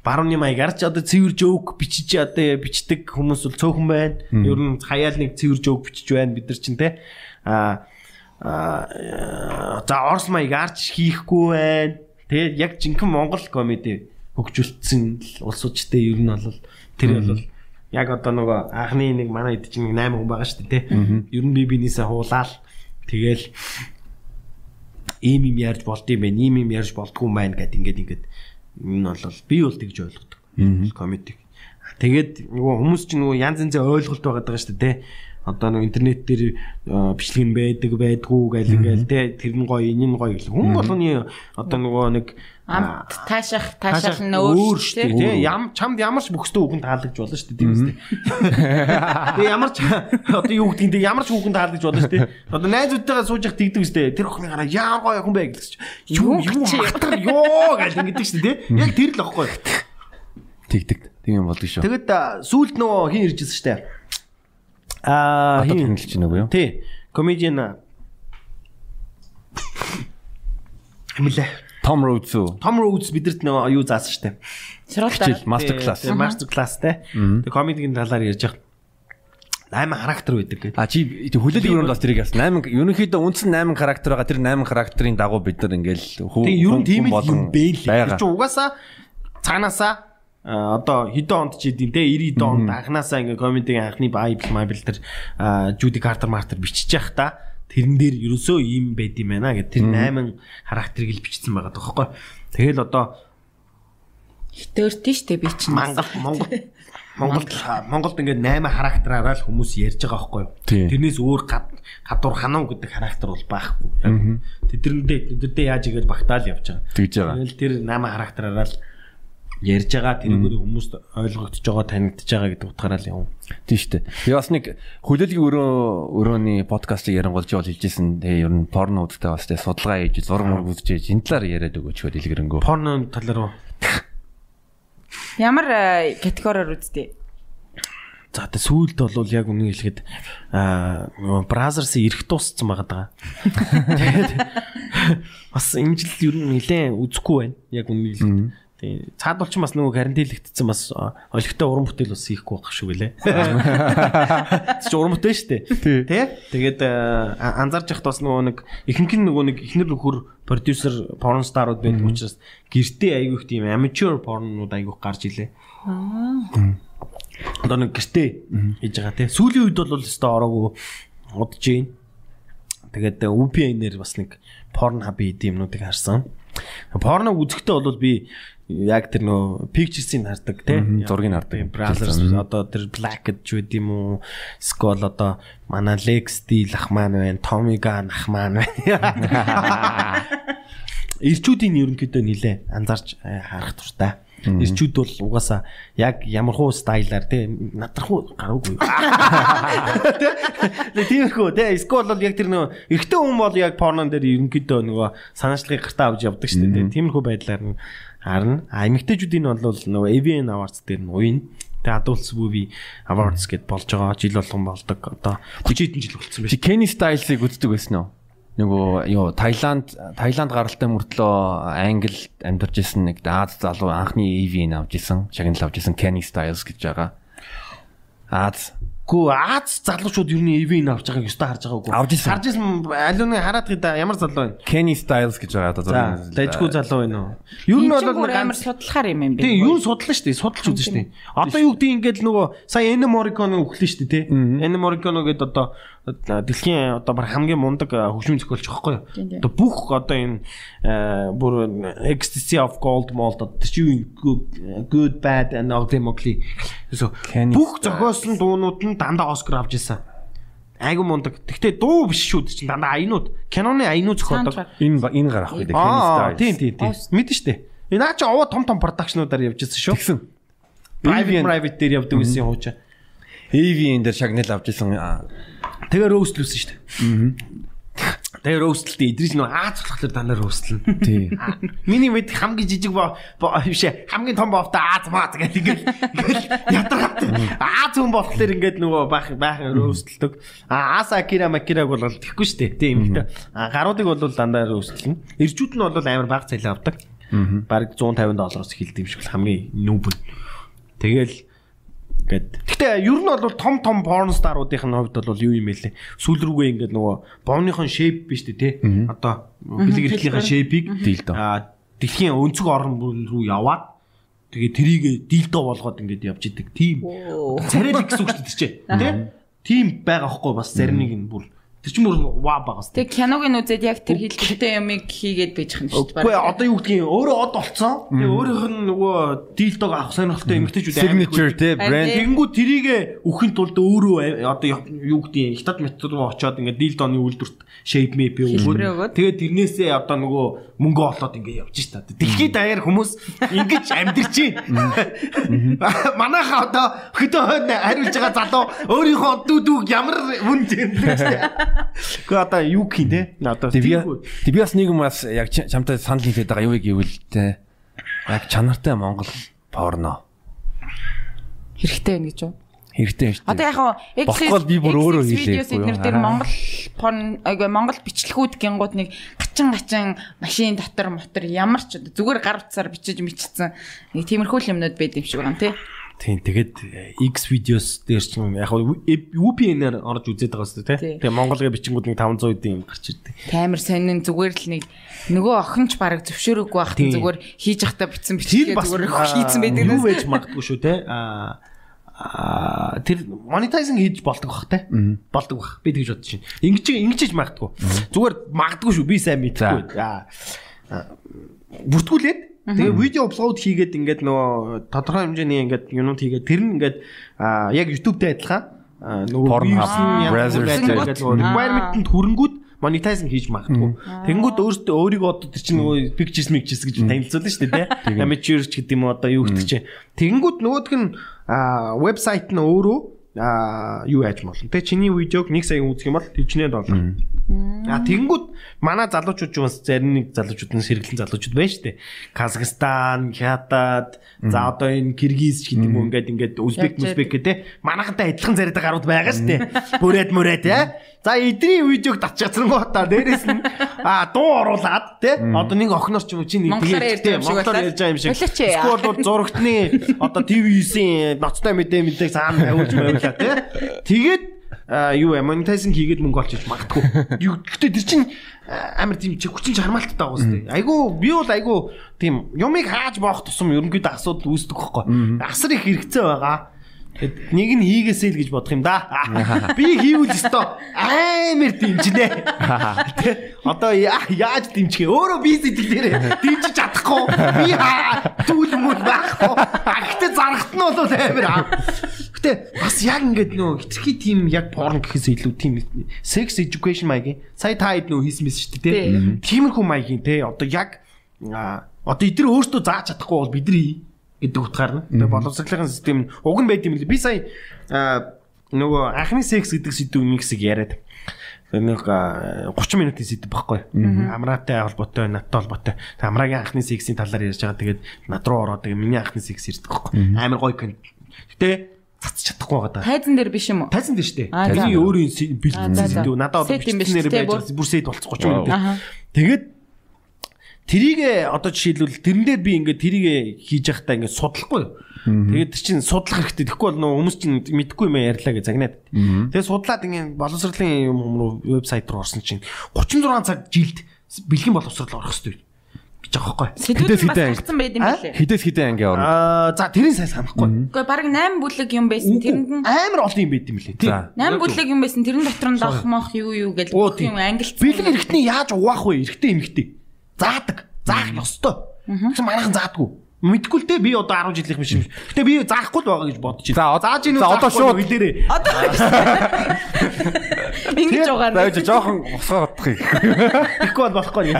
барууны маягаар ч одоо цэвэр жоок бичиж одоо бичдэг хүмүүс бол цөөхөн байна. Ер нь хаяал нэг цэвэр жоок бичиж байна бид нар чинь те. Аа за орс маягаар ч хийхгүй байна. Тэгээ яг жинхэнэ Монгол комеди хөгжүүлсэн улсуудтай ер нь бол тэр бол яг одоо нөгөө анхны нэг манай хэд чинь нэг 8 хүн байгаа шүү дээ тий. Ер нь би бинийсээ хуулаал тэгэл ийм юм ярьж болд юм байна, ийм юм ярьж болдгүй юм байна гэд ингээд ингээд энэ бол би бол тэгж ойлгодог. Комеди. Тэгээд нөгөө хүмүүс чинь нөгөө янз янзын ойлголт байгаа даа шүү дээ одоо нэг интернет дээр бичлэг нь байдаг байдгүй гэл ингээл те тэр нь гоё энэ нь гоё гэл хүн болгоны одоо нөгөө нэг амт таашах таашаал нь өөр шүү дээ. тий ям чамд ямар ч бүхстэй үгэн таалагдж болно шүү дээ тийм үстэй. Тэгээ ямар ч одоо юу гэдгийг тэгээ ямар ч үгэн таалагдж болно шүү дээ. Одоо найзуудтайгаа сууж явах тэгдэг үстэй. Тэр охины гараа яа гоё хүн бэ? гэсэн чинь юу юу хатар ёо гэл ингэдэг шүү дээ тий. Яг тэр л ахгүй тэгдэг. Тийм юм болдог шүү. Тэгэд сүулт нөгөө хин иржсэн шүү дээ. Аа хин? хэлж байна уу юу? Тий. Comedian Хэмлээ. Том Rhodes үү? Том Rhodes бидэрт нөгөө юу заасан штэ. Сургуультай мастер класс. Мастер класс те. Тэгээ комедигийн талаар ярьж байгаа. 8 характер байдаг гэдэг. А чи хүлээлт өрөөнд бас тэрийг яасан. 8 ерөнхийдөө үндсэн 8 характер байгаа. Тэр 8 характерын дагуу бид нар ингээл хүү. Бэ л. Тэр чинь угаасаа цаанаасаа одоо хэдэн онд ч идэв те 90 онд анханасаа ингээ комедигийн анхны байбл майбл тэр Жуди Картер Мартер бичиж явах та тэрэн дээр ерөөсөө ийм байд юм байна гэд тэр 8 характерыг л бичсэн байгаа тоххой. Тэгэл одоо хитөртөн штэ би чинь Монгол Монгол Монголд Монголд ингээд 8 характераараа л хүмүүс ярьж байгаа байхгүй юу. Тэрнээс өөр гадуур ханав гэдэг характер бол байхгүй. Тэдрэндээ тэдэрдээ яаж игээд багтаал явж байгаа. Тэгж байгаа. Тэгэл тэр 8 характераараа л ярьж байгаа тэрийг хүмүүст ойлгогдож байгаа танигдж байгаа гэдэг утгаараа л юм. Тийм шүү дээ. Би бас нэг хүлээлгийн өрөө өрөөний подкастыг ярангуулж бол хэлжсэн. Тэгээ ер нь порно үзтэй бас тэгээ судалгаа хийж зураг мураг үзэж энэ талаар яриад өгөөч хөө дэлгэрэнгүй. Порно талаар уу? Ямар э, категориор үзтээ? За тэ сүүлд бол яг үнэн хэлэхэд аа бразерс ирэх дууссан байгаа даа. Тэгээд бас энэ жил ер нь нэлээд үзэхгүй байна. Яг үнэн хэлэхэд Тийм. Цаад бол ч бас нөгөө карантинлэгдсэн бас олигтой уран бүтээл бас хийхгүй байх шүү гэлээ. Чи уран бүтээл шүү дээ. Тэ? Тэгээд анзаарч яхад бас нөгөө нэг ихэнх нь нөгөө нэг ихнэр нөхөр продюсер порн старууд байдаг учраас гэртээ айгүйх тийм amateur порнууд айгүйх гарч илээ. Аа. Одоо нэг гэртээ хийж байгаа тий. Сүүлийн үед бол өстой ороогүй удаж гин. Тэгээд VPN-ээр бас нэг порн хаб хийд юмнуудыг харсан. Порно үзэхдээ бол би яг тэр нөө pictures-ийг хардаг тийм зургийг хардаг. Browser одоо тэр black гэж үт юм уу? Skull одоо манай Lex Steel ах маань байна, Tommy Gunn ах маань байна. Ирчүүдийн ерөнхийдөө нилээ анзаарч э, харах туртай. Ирчүүд бол угаасаа яг ямар хуу стайлаар тий надрахуу гараагүй. Тэ тиймэрхүү тий скол бол яг тэр нөгөө эрэгтэй хүн бол яг порнон дээр ерөнхийдөө нөгөө санаачлагыг гартаа авч явдаг шүү дээ. Тиймэрхүү байдлаар харна. А эмэгтэйчүүдийн бол нөгөө AVN Awards дээр нь уйна. Тэгээ Adults Movie Awards гэд болж байгаа. Жил болгон болдог. Одоо 30 хэдэн жил болсон. Чи Kenny Styles-ыг үздэг байсан уу? нөгөө юу Таиланд Таиланд гаралтай мөртлөө Англи амьдарч исэн нэг Аз залуу анхны EV-ийг авч исэн, шагнал авч исэн Kenny Styles гэж байгаа. Аз Гүү Аз залуучууд ер нь EV-ийг авч байгааг өстө харж байгаагүй. Авж исэн. Харж исэн алууны хараад гэдэг ямар залуу вэ? Kenny Styles гэж байгаа одоо зураг. Лажгүй залуу байна уу? Ер нь бол амар судлахаар юм юм бэ. Тийм, юу судлаа шүү дээ. Судалж үзэн шүү дээ. Одоо юу гэдэг ингээд нөгөө сая Ennio Morricone өглөө шүү дээ, тий. Ennio Morricone гэдэг одоо дэлхийн одоо бар хамгийн мундаг хөгжмийн зохиолч байхгүй юу? Одоо бүх одоо энэ бүр ecstasy of gold mold одоо чи good bad and ugly mugly. Бүх зохиосон дуунууд нь дандаа Оскар авч ирсэн. Айгу мундаг. Гэхдээ дуу биш шүү дээ чинь дандаа аянууд. Киноны аянууд зохиолдог. Энэ энэ гарах үү Style. Тийм тийм тийм. Мэдэн штэ. Энэ наа чи овоо том том продакшнуудаар явж ирсэн шүү. Тэгсэн. Private private дээр явдаг гэсэн хуучаа. AV-ийн дээр шагнал авч ирсэн Тэгээ роустлүүлсэн шүү дээ. Тэгээ роустлээ. Идрис нөө Аз болохоор дандаа роустлна. Тий. Миний мэд хамгийн жижиг биш хамгийн том бовтой Аз маа гэдэг ингээд ядраад. Аз хүн болохоор ингээд нөгөө баах баахан роустлдог. А Аса Акира Макираг бол тэхгүй шүү дээ. Тийм ихтэй. А гаруудыг бол дандаа роустлна. Иржүүд нь бол амар бага цалин авдаг. Бараг 150 доллароос эхэлдэг юм шиг хамгийн нүүб. Тэгэл Гэт. Гэтэ ер нь бол том том порн старуудын хувьд бол юу юм бэ лээ. Сүүл рүүгээ ингээд нөгөө бовныхон шейп биш үү те. Одоо бэлэг эрхлийнхаа шейпийг а дэлхийн өнцөг орн руу яваад тэгээ тэрийг дилдо болгоод ингээд явж идэг. Тийм. Царай л гэсэн үг шүү дээ. Тэ? Тийм байгаа хгүй бас зарим нэг нь бүр Тэр чинь бүр ваа багас. Тэг киног нь үзээд яг тэр хэлбэртэй юмыг хийгээд байж хань шүү дээ. Үгүй одоо юу гэдгийг өөрөө од болцсон. Тэгээ өөрийнх нь нөгөө дилдог авах сонирхолтой эмгтэйчүүд Signature те брэнд. Тэгэнгүүт тэрийг өхийн тулд өөрөө одоо юу гэдгийг хятад метр руу очиод ингээд дилдоны үйлдвэрт shape map өгөөд тэгээд тэрнээсээ одоо нөгөө мөнгө олоод ингээд явж та. Дэлхийд даяар хүмүүс ингэж амьдэрч байна. Манайха одоо хөдөө хойно хариулж байгаа залуу өөрийнхөө дүүдүүг ямар үн зэмлээ. Гэхдээ одоо юу гэх юм те? Одоо би бас нэг юм бас яг чамтай санал хийгээд байгаа юу гэвэл те. Яг чанартай Монгол порно хэрэгтэй байна гэж юу? Хэрэгтэй шүү дээ. Одоо яг хаа Бохгүй би бүр өөрөө хийлээ. Эдгээр дээр Монгол порн айгаа Монгол бичлэгүүд гингууд нэг гачин гачин машин дотор мотор ямар ч зүгээр гар утсаар бичиж мичсэн нэг тиймэрхүү юмнууд байд юм шиг байна тий. Тийм тэгээд э, X videos дээр ч яг VPN-аар орж үзээд байгаа шүү дээ тий. Тэгээ Монголын бичингүүд нэг 500 эдийн гарч ирдэг. Таймер сонин зүгээр л нэг нөгөө охинч баг зөвшөөрөөгүй байх зүгээр хийж явахдаа бичсэн бичлэгээ зүгээр хийцэн байдаг. Юу байж магадгүй шүү тий. Аа тэр монетайзинг хийж болдог бах те болдог бах. Би тэгж бодож байна. Ингэж ингэж хийж магадгүй. Зүгээр магадгүй шүү би сайн мэдхгүй бүртгүүлээд Тэгээ видео аплод хийгээд ингээд нөгөө тодорхой хэмжээний ингээд юмнууд хийгээд тэр нь ингээд яг YouTube-тэй адилхан. Нөгөө requirement-д хүрэнгүүд монетайзинг хийж магадгүй. Тэнгүүд өөртөө өөрийгөө одоо тэр чинь нөгөө pictures mixes гэж танилцуулна шүү дээ тий. Amateur ч гэдэг юм одоо юу гэдэг чинь. Тэнгүүд нөгөөх нь вебсайт нь өөрөө а юу яаж болно. Тэ чиний видеог 1 сая үзэх юм бол төвчнээ доллар. А тэгэнгүүт манай залуучууд ч зарим нэг залуучууд нь сэргэлэн залуучууд байна шүү дээ. Казахстан, Хятад, за одоо энэ Киргиз ч гэдэг юм уу ингээд ингээд Узбек, Узбек гэдэг манайхантай адилхан зариад гарууд байгаа шүү дээ. Бүрээд мөрөөд те. За эдний видеог татчихсангуудаа дээрэс нь а дуу оруулаад те. Одоо нэг охноос ч юм уу чи нэг тэгээд те монголоор ярьж байгаа юм шиг. Эсвэл бол зурагтны одоо ТV9-ийн ноцтой мэдээ мэдээ цаана тавиулж байвлаа те. Тэгээд юу монетайзинг хийгээд мөнгө олж иж магадгүй. Юу гэхдээ тэр чинь амар тийм хүчин чармаалттай байгаа үстэй. Айгу би бол айгу тийм юмыг хааж боох тусам ерөнхийдөө асуудал үүсдэг байхгүй. Асар их хэрэгцээ байгаа. Нэг нь хийгээсэй л гэж бодох юм да. Би хийвэл өстой амар дэмжинэ. Тэ одоо яаж дэмжих вэ? Өөрөө би сэтгэлээрээ дэмжиж чадахгүй. Би түүл мөл байхгүй. Гэхдээ зарахт нь бол амар. Гэтэ бас яг ингээд нөө хитрхи тийм яг порн гэхээс илүү тийм sex education маягийн сая та хэд нөө хийсэн мэс шүү дээ тий. Тиймэрхүү маягийн тий одоо яг одоо эдгээр өөртөө зааж чадахгүй бол бидний гэдэг утгаар нь. Боловсролын систем нь уг нь байд юм лээ. Би сая нөгөө анхны секс гэдэг сэдв нэг хэсэг яриад нэг 30 минутын сэдв баггүй. Амраатай холбоотой, надтай холбоотой. Амраагийн анхны сексийн талаар ярьж байгаа. Тэгээд над руу ороод тэгээ миний анхны секс ирдэг баггүй. Амар гоё кон. Гэтэ цацж чадахгүй байгаа даа. Тайзан дээр биш юм уу? Тайзан дээр штэ. Тайзны өөрийн бэлтгэсэн сэдв. Надад одоо бичснээр байж байгаа. Бүр сэд болцох 30 минут. Тэгээд Тэрийг одоо жишээлбэл тэрэн дээр би ингээд тэрийг хийж явахдаа ингээд судлахгүй. Тэгээд чинь судлах хэрэгтэй. Тэгэхгүй бол нөө хүмүүс чинь мэдхгүй юм ярьлаа гэж загнаад. Тэгээд судлаад ингээд боловсролын юм руу вебсайт руу орсон чинь 36 цаг жилд бэлгийн боловсрол орох хэрэгтэй гэж байгаа байхгүй. Хэдээс хэдэн анги байд юм бэлээ. Хэдээс хэдэн анги орно. Аа за тэрийг сайн санахгүй. Гэхдээ баг 8 бүлэг юм байсан. Тэрэнд нь амар олон юм байд юм лээ. Тийм. 8 бүлэг юм байсан. Тэрэн дотор нь дах мах юу юу гэж юм ангилсан. Бэлэн эргэтний яаж угаах вэ? Эргэтэй эмхтэй. Заадаг. Заах ёстой. Тэгсэн манайхан заадаггүй. Мэдгүй л те би одоо 10 жилийнх биш юм. Гэтэ би заахгүй л байгаа гэж бодож байна. За зааж ийн одоо шууд хэлээрээ. Одоо Ингэж байгаа. За жоохон бодох юм. Тэгэхгүй бол болохгүй юм.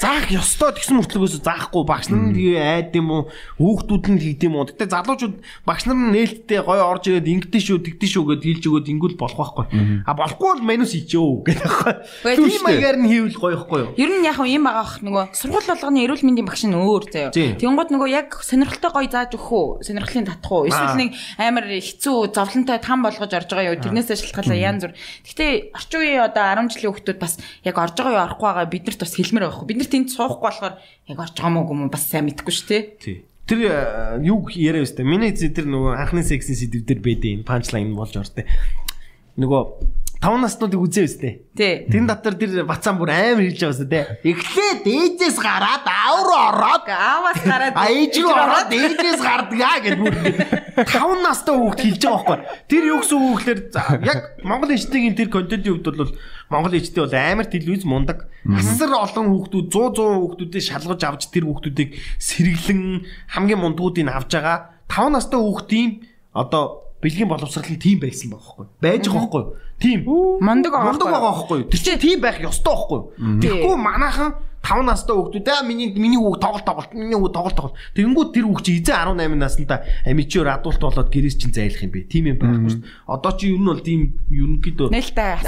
Заах ёстой тэгсэн мөртлөгөөс заахгүй багш нар нь тэгээ айд юм уу хүүхдүүд нь хийд юм уу. Гэтэ залуучууд багш нар нь нээлттэй гоё орж ирээд ингэдэж шүү тэгдэж шүү гэд хэлж өгөөд ингүүл болох байхгүй. А болохгүй бол менус хийчихөө гэдэг байхгүй. Тийм маягаар нь хийвэл гоё ихгүй юу. Ер нь яг юм байгаа ах нөгөө сургууль болгоны эрүүл мэндийн багш нь өөр заяа. Тэнгууд нөгөө яг сонирхолтой гоё зааж өгөх үү? Сонирхлын татах уу? Эсвэл нэг амар хэцүү зовлонтой там болгож орж байгаа юу? Тэрнээсээ шалтгаалаа янз бүр. Гэтэ орчин үеийн одоо 10 жилийн хүүхдүүд бас яг орж байгаа юу орохгүй байгаа биднэрт бас хэлмээр байхгүй. Бид нар тэнд суухгүй болохоор яг орж байгаа мó юм бас сайн мэдэхгүй шүү дээ. Тий. Тэр юу яриа өстэй. Миний зэдэр нөгөө анхны сексийн сэдв дээр байдیں۔ Панчлайн болж ортой. Нөгөө 5 наснуудыг үзээ өстэй. Тий. Тэн дотор тэр бацаан бүр амар хэлж байгаа өстэй. Эхлээд ээжээс гараад аав руу ороод ааваас гараад ээж рүү ороод ээжээс гардгаа гэдэг бүр 5 настай хүүхд хэлж байгаа байхгүй. Тэр юу гэсэн үг гэхээр за, яг Монгол ичдийн тэр контентын хувьд бол Монгол ичдээ бол амар телевиз мундаг. Асар олон хүүхдүүд 100 100 хүүхдүүдийг шалгаж авч тэр хүүхдүүдийг сэргэлэн хамгийн мундгуудыг авж байгаа. 5 настай хүүхдийн одоо бэлгийн боловсрал нь тийм байсан байхгүй. Байж байгаа байхгүй. Тийм. Мундаг байгаа Мундаг байгаа байхгүй. Тэр чинь тийм байх ёстой байхгүй. Тэгэхгүй манайхан 5 настай хүүхдүүд аа миний миний хүүхд тоглолт тоглолт миний хүүхд тоглолт тоглолт. Тэгэнгүүт тэр хүүхд чи эзэн 18 наснда амичээр адуулт болоод гэрээс чинь зайлах юм бэ. Тийм юм байхгүй шүү дээ. Одоо чи ер нь бол тийм ерөнхийдөө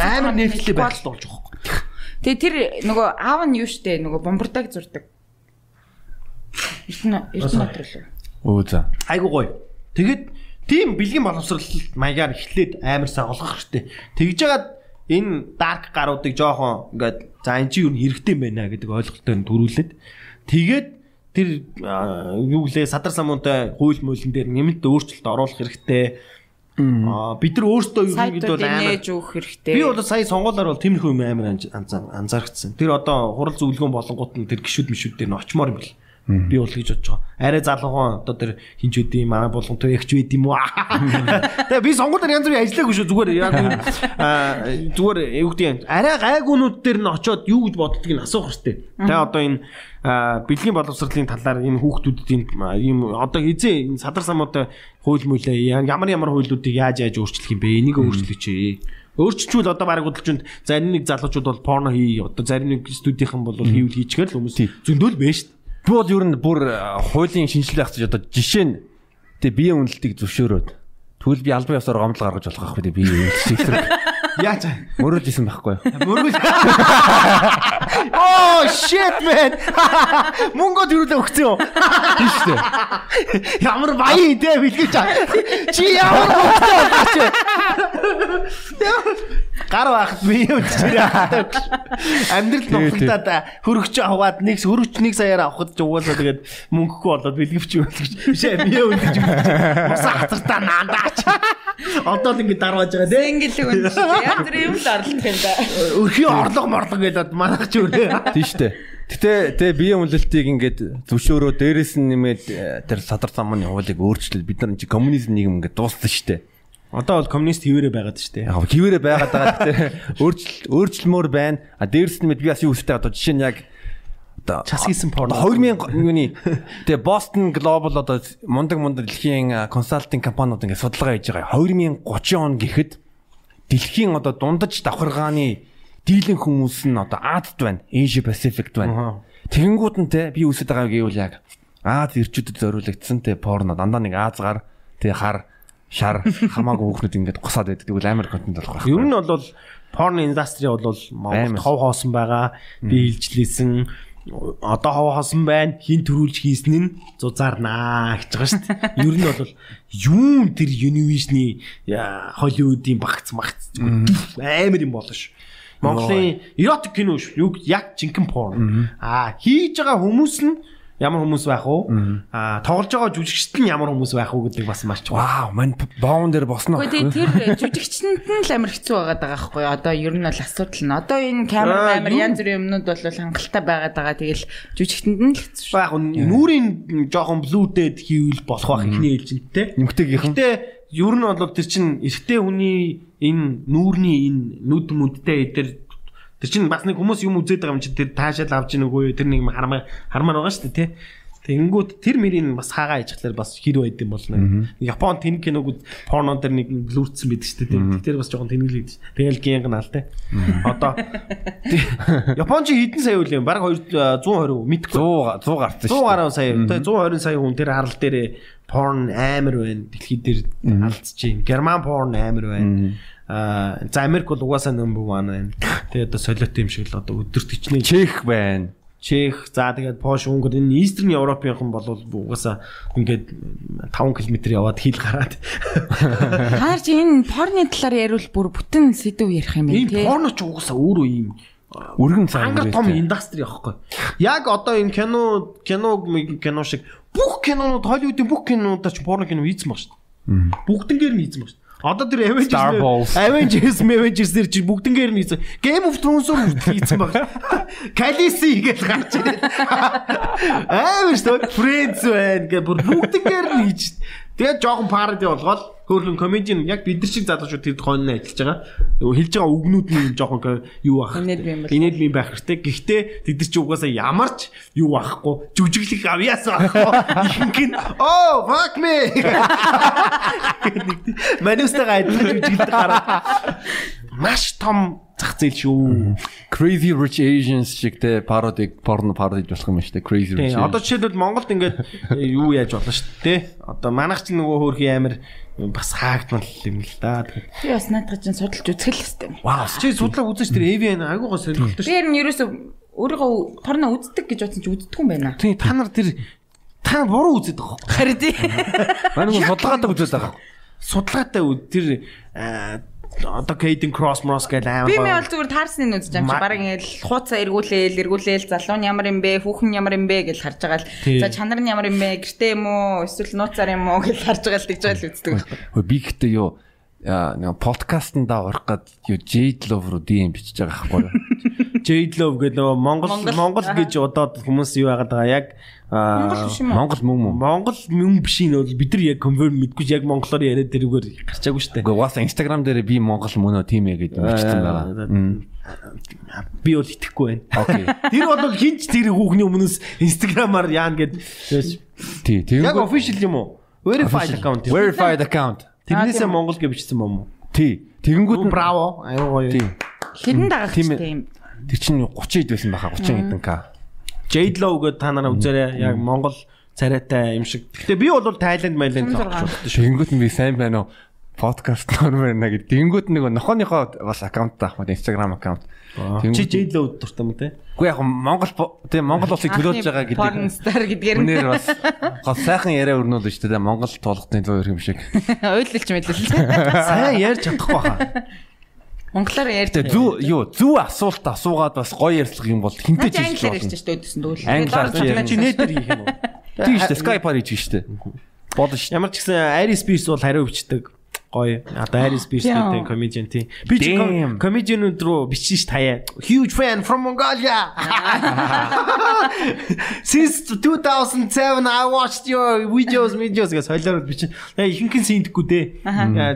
амар нээлттэй байх болж байгаа байхгүй. Тэгээ тэр нөгөө аав нь юу штэ нөгөө бомбардаг зурдаг. Эрдэнэ эрдэнэ дотор л. Өө за. Айгу гоё. Тэгээд тийм бэлгийн боловсрал маягаар эхлээд амар саглах хэрэгтэй. Тэгж жагаад энэ дарк гаруудыг жоохон ингээд за эн чинь юу хэрэгтэй юм байна гэдэг ойлголтоор төрүүлээд тэгээд тэр юу лээ садар самуунтай хууль муулин дээр нэмэлт өөрчлөлт оруулах хэрэгтэй. Аа бид нар өөрсдөө юу гэдэг бол амар өгөх хэрэгтэй. Би бол сая сонгуулаар бол тиймэрхүү юм амар анз- анзаа- анзаарчихсан. Тэр одоо хурал зөвлөгөөн болонгууд нь тэр гişүүд мишүүд дээр нь очмоор юм бэл. Би бол гэж бодож байгаа. Арай залуухан одоо тэр хинч үдий манай болгон төвөгч байд юм уу? Тэгээ би сонгуулаар янз бүрийн ажиллаагүй шүү зүгээр яг зүгээр юм. Арай гайгуунууд дээр нь очиод юу гэж боддгийг нь асуух хэрэгтэй. Тэгээ одоо энэ бэлгийн боловсролын талаар энэ хүүхдүүдийн ийм одоо хизээ энэ садар самуутай хууль мүлээ ямар ямар хуулиудыг яаж яаж өөрчлөх юм бэ? Энийг өөрчлөж Өөрчилчүүл одоо баг үнд зарим нэг залуучууд бол порно хий одоо зарим нэг студийнхан бол хийвэл хийчихээр л хүмүүс зөндөл байна шүү дээ. Би бол ер нь бүр э, хуулийн шинжилгээ ахчих одоо жишээ нь тэгээ биеийн үнэлтийг зөвшөөрөөд тэгвэл би албан ёсоор гомдол гаргаж болох байхгүй тэгээ биеийн үнэлтийг Яаж мөрөж исэн байхгүй юу? мөргөл Oh shit man. Мөнгө төрүүлээ өгсөн юу? Тийм шүү дээ. Ямар баян идэ бэлгэж чаа. Чи ямар хөвгтэй болооч. Гар байхад би өвчрээ. Амьдрал нухалтаад хөрөгч аваад нэг хөрөгч нэг саяар авахд ч угаасаа тэгээд мөнгөгүй болоод бэлгэвч юу гэж. Бишээ би өвлөж мусаа хатартаа наандаач. Одоо л ингэ дарваж байгаа дээ. Ингэлэг үн. Янз бүрийн юм л орлох юм да. Өрхийн орлого морлого гэдэг манайх ч өрөө. Тийм шүү дээ. Гэтэ тэгээ биеийн үнэлтийг ингээд зөвшөөрөө дээрэс нь нэмээд э, тэр садар замын хуулийг өөрчлөл бид нар чи коммунизм нийгэм ингээд дууссан шүү дээ. Одоо бол коммунист хിവэрэ байгаад шүү дээ. Яг хിവэрэ байгаад байгаа гэтээ өөрчлөл өөрчлөлмөр байна. А дээрэс нь би бас юу үстэй одоо жишээ нь яг одоо Час хийсэн порно. 2000 юуны тэгээ Boston Global одоо мундаг мундаг дэлхийн консалтинг компаниуд ингээд судалгаа хийж байгаа. 2030 он гэхэд дэлхийн одоо дундаж давхаргааны дийлэн хүмүүс нь одоо Азад байна, Asia Pacific байна. Тэгэнгүүт нь те би үсэд байгаа гэвэл яг Аз ирчүүдэд зориулагдсан те порно дандаа нэг Азгаар тэгээ хар шар хамаагүй хүүхнүүд ингээд гусаад байдаг. Тэгвэл амар контент болох байх. Ер нь бол порно индастри бол Монголд Амар. хов хоосон байгаа. Би илжлээсэн одоо хов хоосон байна. Хин төрүүлж хийсэн нь зузаарнаа гэж байгаа шүү дээ. Ер нь бол юун тэр Univision-ы Hollywood-ийн багц магц амар юм болно шүү. Монголын эротик кино шүү. Юу яг жинхэнэ порно. Аа хийж байгаа хүмүүс нь ямар хүмүүс байх уу? Аа тоглож байгаа жүжигчт нь ямар хүмүүс байх уу гэдэг бас маш чухал. Вау, мань боон дээр босно. Гэхдээ тэр жүжигчтэнд нь л амар хэцүү байгаа даа байхгүй юу? Одоо ер нь бол асуудал нь. Одоо энэ камер юу? янз бүрийн юмнууд бол хангалттай байгаад байгаа. Тэгэл жүжигчтэнд нь л хэцүү шүү. Яг нь нүрийн жоохон блүүдэд хийвэл болох байх ихний ээлжинтэй. Нэмгтэйгийнхэн Гэтэ ер нь бол тэр чин эрэгтэй хүний энэ нүүрний энэ нүд мүдтэй тэр тэр чин бас нэг хүмүүс юм үзээд байгаа юм чи тэр таашаал авч ийн үгүй тэр нэг хармаа хармаар байгаа шүү дээ тий. Тэнгүүд тэр мөрийн бас хаагаа хахлаар бас хэр байд юм болно. Япон тэн киногууд порно дээр нэг блүрцсэн байдаг шүү дээ. Тэр бас жоохон тэнэглээд. Тэгэл гинг наал те. Одоо Япон чи хэдэн сая үл юм? Бараг 220 мэдгүй. 100 100 гарсан 100 шүү. гаруй сая. Тэгээ 120 сая хүн тэр харал дээр порн амар байна. Дэлхий дээр алдчихж байна. Герман порн амар байна. Аа за Америк бол угаасаа number 1 байна. Тэгээ одоо солиот юм шиг л одоо өдөрт хичнээн Чех байна. Чех за тэгээд Польш Унгар энэ Eastern European бол угаасаа ингээд 5 км яваад хил гараад Та нар чи энэ порны талаар яриул бүр бүтэн сэдв ярих юм байна ийм тий. порно ч угаасаа өөрөө ийм Өргөн цаг ангар том индастри аахгүй. Яг одоо энэ кино кино кино шиг бүх кинонууд Холливуудын бүх кинонуудаар ч порно кино хийцэн баг шүү дээ. Бүгднгээр нь хийцэн баг шүү. Одоо тэр. Avengers, Avengers, Avengers дээр чи бүгднгээр нь хийцэн. Game of Thrones-оор хийцэн баг. Khaleesi гэж гарч ирээд. Амар шүү. Friends байна гэ бүр бүгднгээр нь хийж. Тэгээд жоохон пароди болгоод хөөрхөн комедийн яг бид нар шиг залуучууд тэр хойно ажиллаж байгаа. Нөгөө хэлж байгаа үгнүүд нь жоохон юу ах. Инээд би байх хэрэгтэй. Гэхдээ тэд нар чи угаасаа ямарч юу ахгүй. Жүжиглэх авьяас ахгүй. Ихэнх нь оо fuck me. Манустайгаа адилхан жүжиглэх гараад маш том зах зээл шүү. Crazy Rich Asians шиг те пароди порно пароди болох юм шүү дээ. Crazy Rich. Одоо жишээлбэл Монголд ингээд э, юу яаж болно шүү дээ. Одоо манайх ч нөгөө хөөрхий амир бас хаагдмал юм л да. Тэгэхээр Би бас наадах чинь судалж үзэх л хэвээр. Вау, чи судлаа үзэж тэр AVN айгуугаа сонирхолтой Би шүү. ер нь ерөөсө өөрийгөө порно үздэг гэж бодсон чи үздэг юм байна. Тийм та нар тэр та буруу үзээд байгаа. Харин тий. Манай судалгаатай үзээд байгаа. Судалгаатай үз тэр одоо Caden Cross Moss гэдэг аим. Би мэ бол зүгээр таарсныг нь үзэж байгаа юм чи баг ингээл хууцаа эргүүлээл эргүүлээл залуу нь ямар юм бэ хүүхэн ямар юм бэ гэж харж байгаа л за чанар нь ямар юм бэ гэртээ юм уу эсвэл нууцаар юм уу гэж харж байгаа л тэгж байгаа л үздэг. Хөө би гэхдээ юу нэг подкастнда орох гад юу Jade Love руу DM бичиж байгаа байхгүй юу? Jade Love гэдэг нөгөө Монгол Монгол. Гэж одоод хүмүүс юу яагаад байгаа яг Монгол юм уу? Мөн мөн. Монгол мөн биш нь бол бид нар яг confirm мэдгүй яг монголоор яриад тэрүүгээр гарчаагүй шүү дээ. Гэхдээ угаасаа Instagram дээр би Монгол мөн үү тийм ээ гэдэг бичсэн байгаа. Мм. Би бол итгэхгүй байна. Окей. Тэр бол хинч тэр хүүхний өмнөөс инстаграмаар яана гэд Тий, яг тэгэнгүүт official юм уу? Verified account. юм. verified account. Тэрнээсээ монгол гэж бичсэн юм уу? Тий. Тэгэнгүүт Браво. Аюу тий. гоё. Хэрэн дагах Тийм ээ. Тэр чинь 30 хэд байсан баха 30 хэдэн к. Jade Love гэдэг та нараа үзээрэй. Яг монгол царайтай юм шиг. Гэтэ би бол Тайланд, Майланд шүү. Тэгэнгүүт нь би сайн байна уу? Подкаст нормер нэ гэдэг. Тэгэнгүүт нэг нохооныхоо бас аккаунт таах мод Instagram аккаунт. Чи Jade Love дуртай юм те? Үгүй яг Монгол тийм Монгол улсыг төлөөлж байгаа Porn гэдэг. star гэдгээр нь Үнээр бас гол сайхан яриа өрнүүлж шүү дээ. Монгол туулгын зөө юм шиг. ойлголч мэдлэл. Сайн ярьж чадахгүй хаа. Монголоор ярьж. Тэгээ зүв юу зүв асуулт асуугаад бас гоё ярьцлах юм бол хинтээ Наач ч англиар хийж ярьж штэ өдсөн дүүл. Англиар ярьж. Чи нэтэр хийх юм уу? Тийм шүү дээ. Skype-аар хийж шүү дээ. Бодно шүү. Ямар ч гэсэн Iris Spears бол хариу бичдэг. Гоё. Spears Yeah. гэдэг comedian тийм. Би ч comedian руу бичсэн ш таяа. Huge fan from Mongolia. Since 2007 I watched your videos videos гэж солиорол бичин. Тэгээ ихэнх нь синдэхгүй дээ.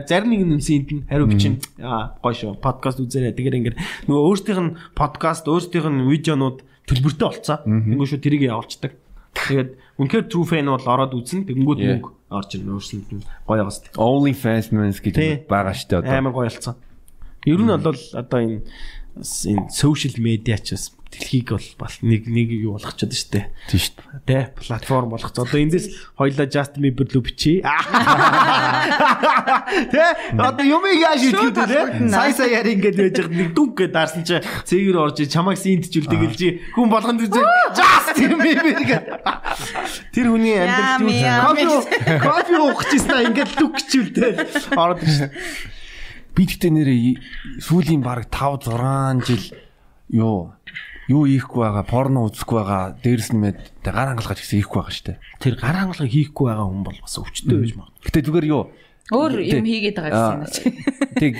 Зарим нэг нь синд нь хариу бичин. Аа гоё шүү. Подкаст үзээрэй. Тэгэхээр ингээд нөгөө өөрсдийнх нь подкаст, өөрсдийнх нь видеонууд төлбөртэй болцоо. Ингээд шүү тэрийг явуулцдаг. Тэгээд үнэхээр true fan бол ороод үзнэ. Тэгэнгүүт мөнгө орж ирнэ. Өөрсөнд нь гоё байгаас. Only fans mans гэдэг байгаа шүү дээ одоо. Амар гоё болсон. Ер нь бол одоо энэ энэ social media ч бас дэлхийг бол бас нэг нэг юу болгочиход штэ. Тийм дээ. Тэ платформ болгоц. Одоо эндээс хоёлаа Justin Bieber руу бичиж. Тэ одоо юм яаж тэ. холбогдно. Сая сая яри ингээд байж байгаа нэг дүг гэдээ дарсан чи цэгээр орж ий, чамайг синтжүүл тэгэлж хүн болгонд үзээ Justin Bieber гэдэг. Тэр хүний амьдрал ями. кофе кофе уух гэжсэн ингээд дүг гिचүүлтэй ороод ирсэн. Би тэгтээ нэрээ сүүлийн баг 5 6 жил юу юу ийхгүй байгаа, порно үзэхгүй байгаа, дээрс нь мэд тэ гар хангалгаж гэсэн ийхгүй байгаа шүү дээ. Тэр гар хангалга хийхгүй байгаа хүн бол бас өвчтөй байж магадгүй. Гэтэ зүгээр юу Өөр юм хийгээд байгаа гэсэн юм чи. Тэг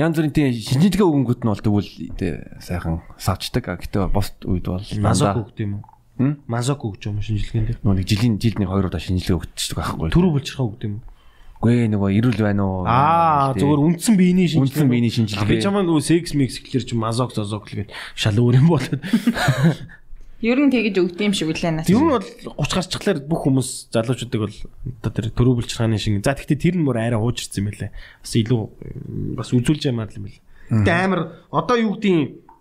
янз бүрийн тийм шинжлэгээ өгөнгөт нь бол тэгвэл тий сайхан савчдаг. Гэтэ бос үед бол Мазок өгд юм уу? Мазок өгч юм шинжилгээнд нэг жилийн жилд нэг хоёр удаа шинжлэгээ өгдөг байхгүй. Төрөө булчирхаа өгд юм уу? Үгүй нөгөө ирүүл байна уу? Аа зүгээр үндсэн биений шинжилгээ. Үндсэн биений шинжилгээ. Би чамаа нөгөө секс микс гэхэлэр чи мазок зозок л гээд шал өөр юм болоод. Ер нь тэгэж өгд юм шиг үлээ наа. Тэр нь бол 30 гарчглаар бүх хүмүүс залуучуудыг бол одоо тэр төрөө булчирхааны шиг. За тэгтээ тэр нь мөр арай хуужирсан юм байлээ. Бас илүү бас үзүүлж ямаар юм байл. Гэтэ амар одоо юу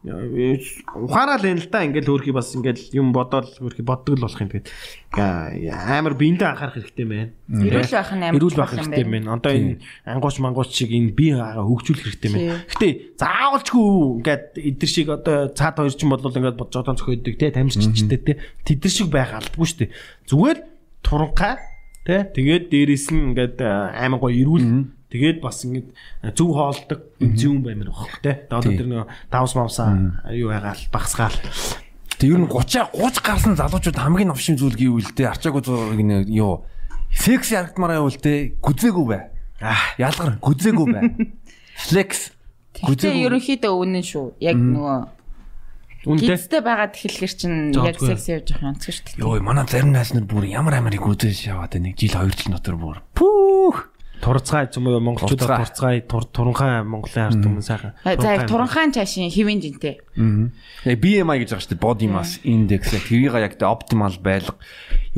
гэдгийг ухаараал энэ л та. Ингээл хөөрхий бас ингээл юм бодоол хөөрхий боддог л болох юм тэгээд аа, амар биендээ анхаарах хэрэгтэй байна. Эрүүл байх нь амар Эрүүл байх хэрэгтэй байна. Одоо энэ ангууч мангууч шиг энэ бие хаагаа хөгжүүлэх хэрэгтэй байна. Гэтэ заавалчгүй ингээд эдгэр шиг одоо цаад хоёр ч юм бол ингээд бодож одоо зөхөйдөг те тамирчичтэй те. Тэдэр шиг байх албагүй шүү дээ. Зүгээр туранхай те. Тэгээд дээрэс нь ингээд аймаг гоё эрүүл тэгээд бас ингээд зөв хоолдог зүүн баймир багх те. Одоо тэр нэг давс мавсаа юу байгаал багсгаал. Тэг ер нь 30 30 гарсан залуучууд хамгийн новшин зүйл гэвэл дээ арчаагүй зураг нэ юу секс ярагдмаар байвал дээ гүзээгүй бай. Аа Ялгар гүзээгүй бай. Flex Гэтэ ерөнхийдөө үнэн шүү. Яг нөгөө Үнтэй. Гидтэй байгаад эхлэхэр чинь яг секс явж явах онцгой шүү дээ. Йой, манай зарим найз нар бүр ямар амарыг үзэж яваад нэг жил хоёр жил дотор бүр. Пүүх. Турцгай юм уу монголчуудаа Турцгай. турцгай тур- туранхай монголын ард хүмүүс сайхан. За яг туранхаан цаашийн хэвэн жинтэй. Яг BMI гэж байгаа шүү дээ. Body mass index яг тэрийг яг тэ оптимал байлга.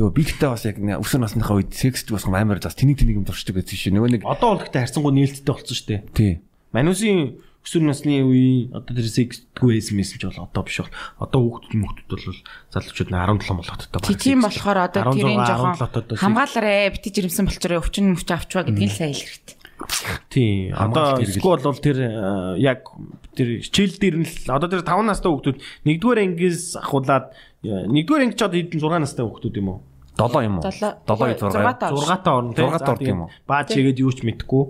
Йоо би гэхдээ бас яг нэг өсвөр насныхаа үед секс бас амар бас тэнийг тэнийг юм дурчдаг гэсэн шүү. Нөгөө нэг Одоо бол гэхдээ харьцангуй нээлттэй болсон шүү дээ. тий. Манусын өсвөр насны үеийн одоо тэр сексдгүй байсан мэс ч бол одоо биш бол одоо хүүхдүүд мөхтүүд бол залуучууд нь 17 молоттой Тий, Тийм болохоор одоо тэрийн 16, жоохон 17 одоо хамгаалаарэ битэж ирэмсэн болчроо өвчин мөч авчваа гэдгийг сайн хэлэхэрэг. тий одоо скул бол тэр э, яг тэр хичээл дээр нь л одоо тэр 5 настай хүүхдүүд нэгдүгээр ангиас ахуулаад э, нэгдүгээр анги ч одоо хэдэн 6 настай хүүхдүүд юм уу 7 юм уу? Долоо- 7 6. зургаатай. 6-аа орно тий. Зургаат За, ордог юм уу? Баа чигээд юу ч мэдэхгүй.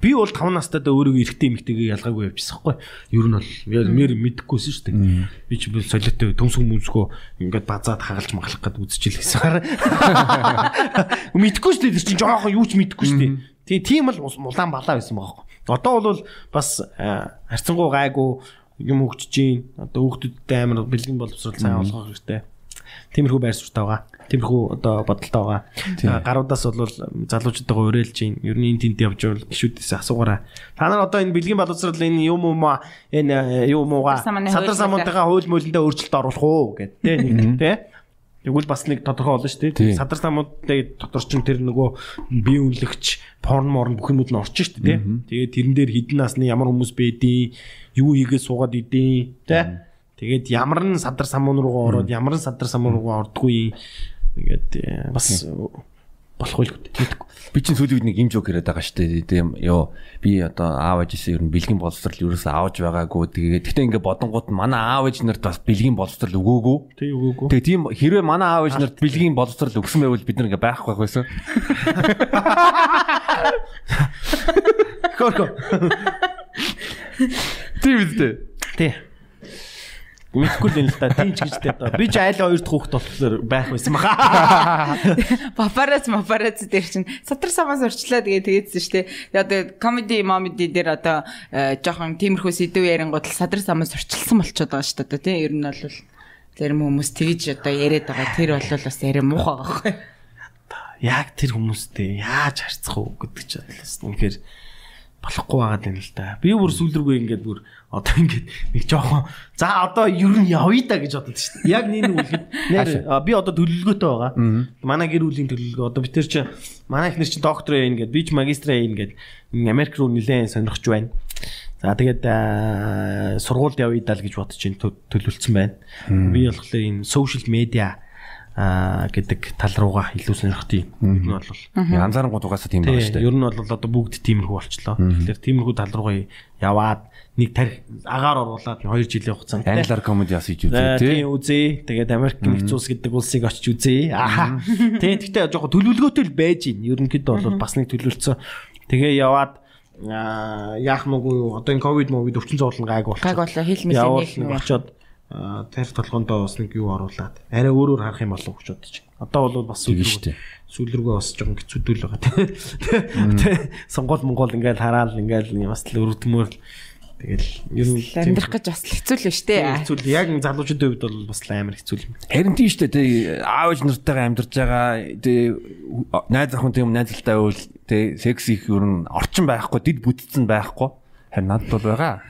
Би бол 5 настайдаа өөрийгөө эрэгтэй эмэгтэйгээ ялгаагүй явчихсан хгүй. Ер нь бол мэр мэдэхгүйсэн шүү дээ. Би ч бол солиотой төмсг мүнсгөө ингээд базаад хагалж маглах гээд үзчихэл гэсэн. Мэдэхгүй шүү дээ. Тэр чинь жоохон юу ч мэдэхгүй шүү дээ. Тэгээ тийм л мулаан балаа байсан байгаа хгүй. Одоо бол бас а, харьцангуй гайгүй юм хөгжиж. Одоо хүүхдүүдтэй амар бэлгэн боловсрол сайн болгох хэрэгтэй. Тиймэрхүү байр суурьтай байгаа. Тиймэрхүү одоо бодолтой байгаа. Гаруудаас бол залуучуудтайгаа уриалж гин. Ер нь энэ тент явж байвал гişүүдээс асуугаарай. Та нар одоо энэ бэлгийн боловсрол энэ юм уу маа энэ э, юм ууга Садар самуунтайгаа хууль мөлөндөө өөрчлөлт оруулах уу гэд тэ нэг тэ Тэгвэл бас нэг тодорхой болно шүү дээ. Садар самуудтай дотор чин тэр нөгөө бие үнэлэгч порн морн бүх юмуд нь орчин шүү дээ. Тэгээд тэрэн дээр хідэн насны ямар хүмүүс байдیں۔ Юу хийгээд суугаад идэв тий. Тэгээд ямар нь садар самуун руугаа ороод ямар нь садар самуун руугаа ордгүй. Тэгээд э, бас болох үйл гэдэггүй. Би чинь сүүлийн үед нэг юм жок яриад байгаа шүү дээ. Тийм ёо би одоо аав ээжээсээ ер нь бэлгийн боловсрал ерөөсөө авч байгаагүй. Тэгээд гэхдээ ингээ бодонгууд манай аав ээж нарт бас бэлгийн боловсрал өгөөгүй. Тэг үгүйгүй. Тэгээ тийм хэрвээ манай аав ээж нарт бэлгийн боловсрал өгсөн байвал бид нар ингээ байхгүй байх байсан. Хөрхө. Тийм үстэй. Тий. Мэдгүй л юм л та. Тийм ч гэж дээ. одоо. Би ч айл хоёр дахь хүүхэд болохоор байх байсан баха. Папарац мапарац дээр чинь садар самаас урчлаа тэгээ тэгээдсэн шүү дээ. Тэгээ одоо комеди момеди дээр одоо э, жоохон тиймэрхүү сэдв ярингууд л садар самаас урчилсан болчиход байгаа шүү дээ. Тийм ер нь бол зарим хүмүүс тэгж одоо яриад байгаа. Тэр бол бас арай муухай байгаа байхгүй. Яг тэр хүмүүстэй яаж харьцах уу гэдэг ч бодлоос. Үнэхээр болохгүй байгаад байна л да. Би бүр сүүл рүүгээ ингээд бүр одоо ингээд нэг жоохон за одоо ер нь явъя да гэж бодод шүү дээ. Яг нэг үлгэд нэр би одоо төлөвлөгөөтэй байгаа. Манай гэр бүлийн төлөвлөгөө одоо бид тэр чи манай ихнэр чи доктор яин гэд би ч магистр яин гэд Америк руу нилээн сонирхож байна. За тэгээд сургуульд явъя даа л гэж бодож чинь төлөвлөсөн байна. Би болохоор энэ social media гэдэг тал руугаа илүү сонирхтыг. Энэ нь бол Янзаарангууд угаасаа тийм байна шүү Тий, дээ. ер нь бол одоо бүгд тиймэрхүү болчлоо. Тэгэхээр тиймэрхүү тал руугаа яваад нэг тарих агаар оруулаад 2 жилийн хугацаанд Англиар комеди бас хийж үзээ тий. тийм үзье. Тэгээд Америк нэгдсэн улс гэдэг улсыг очиж үзье. Аа. Тийм гэхдээ жоохон төлөвлөгөөтэй л байж гин. Ерөнхийдөө бол бас нэг төлөвлөсөн. Тэгээ яваад аа яах нүггүй юу? Одоо энэ ковид мовид өвчин зовлон гайг болчих. Гайг болоо хил мэсээ Явал нэг очоод аа, тарих толгоондоо бас нэг юу оруулаад арай өөрөөр харах юм болов гэж бодож. Одоо бол бас Тэгэн сүүл штэ. сүүл рүүгээ бас жоохон хэцүүдүүл байгаа тийм. Сонгол монгол ингээл хараад ингээл бас л өрөвдмөр тэгэл ер нь Амьдрах гэж бас л хэцүү л шүү дээ. хэцүү л яг залуучуудын хувьд бол бас л амар хэцүү юм. Харин тийм шүү дээ. Аав ээж нартайгаа амьдарч байгаа тий найз охин тийм найзалтай байвал тий секс их ер нь орчин байхгүй, дид бүтцэн байхгүй. Харин надад бол байгаа.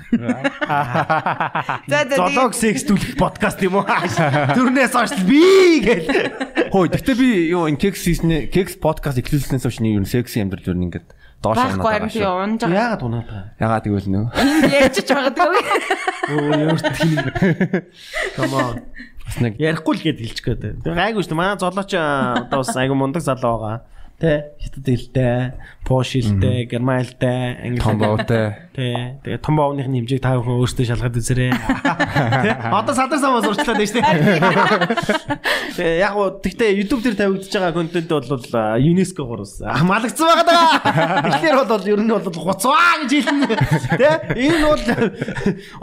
Золог секс түлхэх подкаст юм уу? Төрнөөс хойш би гэл. Хөөе, гэхдээ би юу энэ кекс хийснэ, кекс подкаст эхлүүлснээс хойш нэг нь секси амьдрал ер нь ингээд доош унаад байгаа шүү. Яагаад унаад байгаа? Ягаад гэвэл нөө. Байгаагүй. Өө ямар тийм. Come on. Бас нэг Ярихгүй л гээд хэлчих гээд. Гайгүй шүү дээ. Манай золооч одоо бас айгу мундаг залуу байгаа. Тэ хятад хэлтэй, пош хэлтэй, герман хэлтэй, англи том Тэ. Тэгээ том боовныхны хэмжээг та бүхэн өөрсдөө шалгаад үзээрэй. Тэ. Одоо садар самаас урчлаад байна шүү дээ. Тэгээ яг гоо тэгтээ YouTube дээр тавигдж байгаа контент бол а, UNESCO гурвс. А малагдсан байгаа даа. Тэгэхээр бол ер нь бол хуцваа гэж хэлнэ. Тэ. Энэ бол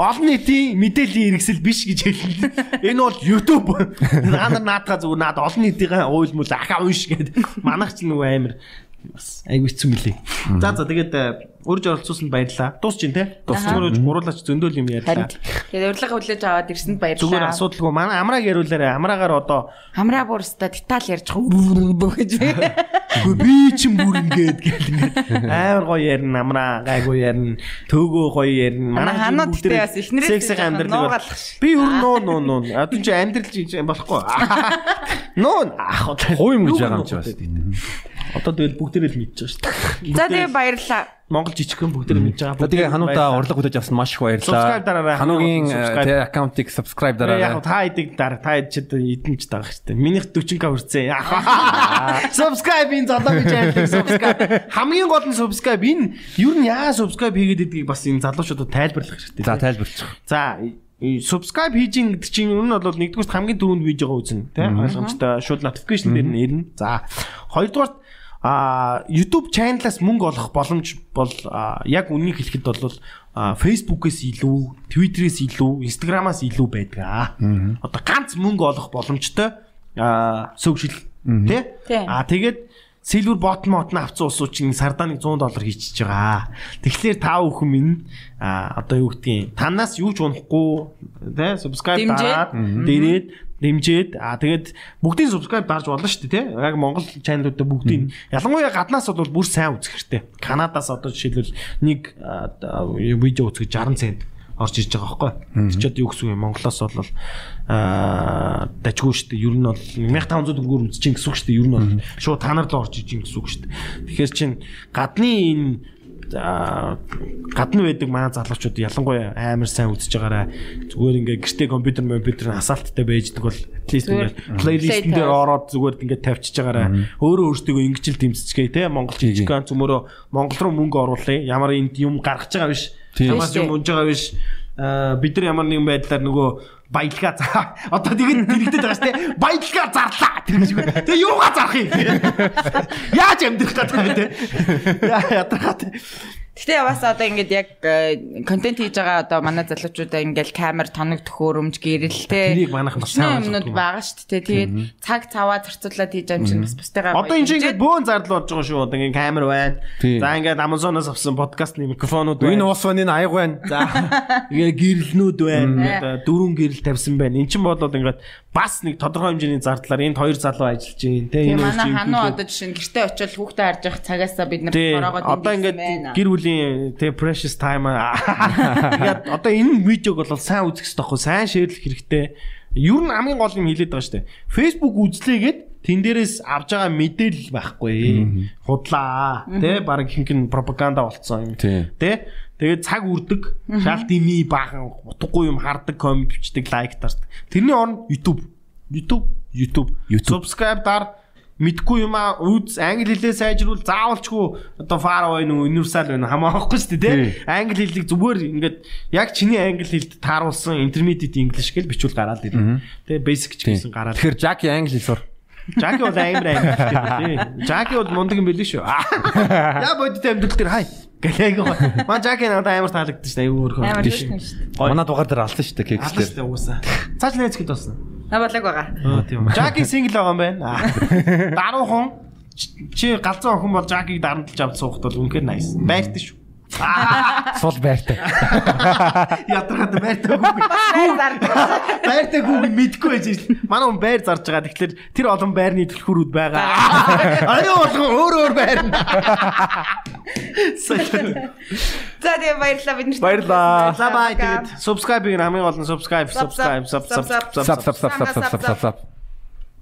олон нийтийн мэдээллийн хэрэгсэл биш гэж хэлнэ. Энэ бол YouTube. Наад наадгаа зүгээр наад олон нийтийн уйл мөл ахаа унш гэдэг. Манайх ч нөгөө амар бас айгу хэцүү мөлий. За за тэгээд э, Урьж оролцуулсанд баярлалаа. Дуусч ин те. Зүгээр гуруулаач зөндөөл юм ярьлаа. Тэгээд урилга хүлээж аваад ирсэнд Зүгээр баярлалаа. асуудалгүй. Манай амрааг яриулаарай. Амраагаар одоо Хамраа бүрстэ деталь ярьж байгаа гэж. Үгүй би чинь бүр ингээд гэл ингээд амар гоё ярина амраа гайгүй ярина төөгөө гоё ярина Манай ханууд тэ бас эхнэрээс секси жоохон амьдрал би өөр нуу нуу нуу одоо чи амьдрал болохгүй нуу ах Хуу юм гэж байгаа юм чи бас. Одоо тэгэл бүгдээрээ л мэдчихэж шүү дээ За тэгээ баярлалаа. Монгол жижигхэн бүгдээрээ мэдж байгаа тэгээ хануудаа урлаг хөтөж авсан маш их баярлалаа. Хануугийн Subscribe. тэ аккаунтыг subscribe яг дараарай. та идэг дараа та ид ч эдэн ч дагах шүү дээ минийх 40к хүрцээ subscribe ин залуугийн channel subscribe хамгийн гол нь subscribe энэ юу нь яа subscribe хийгээд идгийг бас энэ залуучуудад тайлбарлах хэрэгтэй За тайлбарчих. За и- subscribe хийж ин гэдэг чинь ер нь бол нэгдүгээр хамгийн түрүүнд видеого үзнэ тийм ойлгомжтой шууд notification дээр нь ирнэ. За хоёрдугаар а YouTube channel-аас мөнгө олох боломж бол а, яг үнийг хэлэхэд бол Facebook-ээс илүү, Twitter-ээс илүү, Instagram-аас илүү байдаг аа. Одоо ганц мөнгө олох боломжтой а social тий? А тэгээд Silver bot нь авцсан улсууд чинь сардаа нэг 100 доллар хийчихэж байгаа. Тэгэхээр та бүхэн минь а одоо юу гэдгийг танаас юу ч унахгүй тий subscribe дараад дээрээд дэмжээд а тэгээд бүгдийн subscribe дарж болно шүү дээ тий. Яг Монгол чаналуудаа бүгдийн ялангуяа гаднаас бол бүр сайн үзэх хэрэгтэй. Канадаас одоо жишээлбэл нэг видео үзэх 60 цент орж ирж байгаа байхгүй. Тэр ч одоо юу гэсэн юм Монголоос бол аа дажгүй шүү дээ. Ер нь бол 1500 төгрөгөөр үзчихин гэсэн үг шүү дээ. Ер нь бол шууд та нар л орж иж гэсэн үг шүү дээ. Тэгэхээр чин гадны энэ аа, гадны байдаг манай залуучууд ялангуяа амар сайн үзэж байгаараа зүгээр ингээ гэртээ компьютер компьютер асаалттай байждаг бол Зүгээр ингээ плейлист дээр ороод зүгээр ингээ тавьчихж байгаараа өөрөө өөртөө ингэжл дэмжчихээ те Монгол жижигхан цөмөрөө Монгол руу мөнгө оруулъя ямар энд юм гаргаж байгаа биш. Ямаас юм унж байгаа биш бид нар ямар нэгэн байдлаар нөгөө баялгаа заа. Одоо тэгээд тэрэгдэт байгаа шүү дээ. Баялгаа зарлаа. Тэр гэж. Тэгээ юугаа зарах юм? Яаж амьдрах гэдэг те. Яа ядрахаа. Гэтэ бас одоо ингээд яг контент хийж байгаа одоо манай залуучуудаа ингээд камер тоног төхөөрөмж гэрэлтэй Тэрийг манайхан бас сайн юмнууд байгаа шүү дээ. Тэгээд цаг цаваа зарцуулаад хийж байгаа юм чинь бас бусдайгаа Одоо энэ чинь ингээд бөөн зардал болж байгаа шүү. Одоо ингээд камер байна. За ингээд Amazon-оос авсан подкастны микрофонууд Энэ байна. уус байна энэ аяг байна. За ингээд гэрэлнүүд байна. Одоо дөрвөн гэрэл тавьсан байна. Эн чинь болоод ингээд бас нэг тодорхой хэмжээний зардлаар энд хоёр залуу ажиллаж байна. Тэ энэ манай үеийн хануу хүүхдүүд- одоо жишээ нь гэртээ очил хүүхдээ харж явах цагаасаа бид нар ороогоо Одоо ингээд гэр бүлийн тий precious time аа. ингээд одоо энэ видеог бол сайн үзэх хэрэгтэй байхгүй сайн шеэрлэх хэрэгтэй. Юу н хамгийн гол юм хэлээд байгаа шүү дээ. Facebook үзлээгээд тэн дээрээс авж байгаа мэдээлэл байхгүй. Худлаа. Тэ баг хинхэн пропаганда болцсон юм. Тий. Тэ Тэгээд цаг үрдэг, шал дими баахан утгагүй юм хардаг, комент бичдэг, лайк дардаг. Тэрний орн YouTube. YouTube, YouTube. Subscribe дар мэдгүй юм а үз англи хэлээ сайжруул. Заавалчгүй одоо far away нү universal байна. Хамаахгүй шүү дээ Тий. англи хэлийг зүгээр ингээд яг чиний англи хэлд тааруулсан intermediate english гэж бичүүл гараад ирнэ. Тий basic ч гэсэн гараад Тэгэхээр Жаки англи хэл сур. Жаки бол амар англи тий. Жаки бол мундаг юм билээ шүү. Яа бодит амьдрал дээр хай. Гэлээг маа Жаки надад амар таалагдсан шүү аюу өөр амар шүү. Манай дугаар дээр алсан шүү алсан кекс дээр. шүү дээ уусаа цааш нээц хэд болсон На болог байгаа. Өө тийм. Жаки сингл байгаа юм байна. Даруухан чи галзуу охин бол Жакиг дарамтлж авч суухад бол үнэхээр nice. Байртай шүү. Сул байртай. Ядраад байртай гүг. Байртай гүг мэдгүй байж шин. Манай хүн байр зарж байгаа. Тэгэхээр тэр олон байрны түлхүүрүүд байгаа. Аюу болгон өөр өөр байр. За тэгээ баярлалаа бид нарт. Баярлалаа. Бай тэгээд subscribe-ийг хамгийн гол нь subscribe subscribe subscribe Сап сап сап сап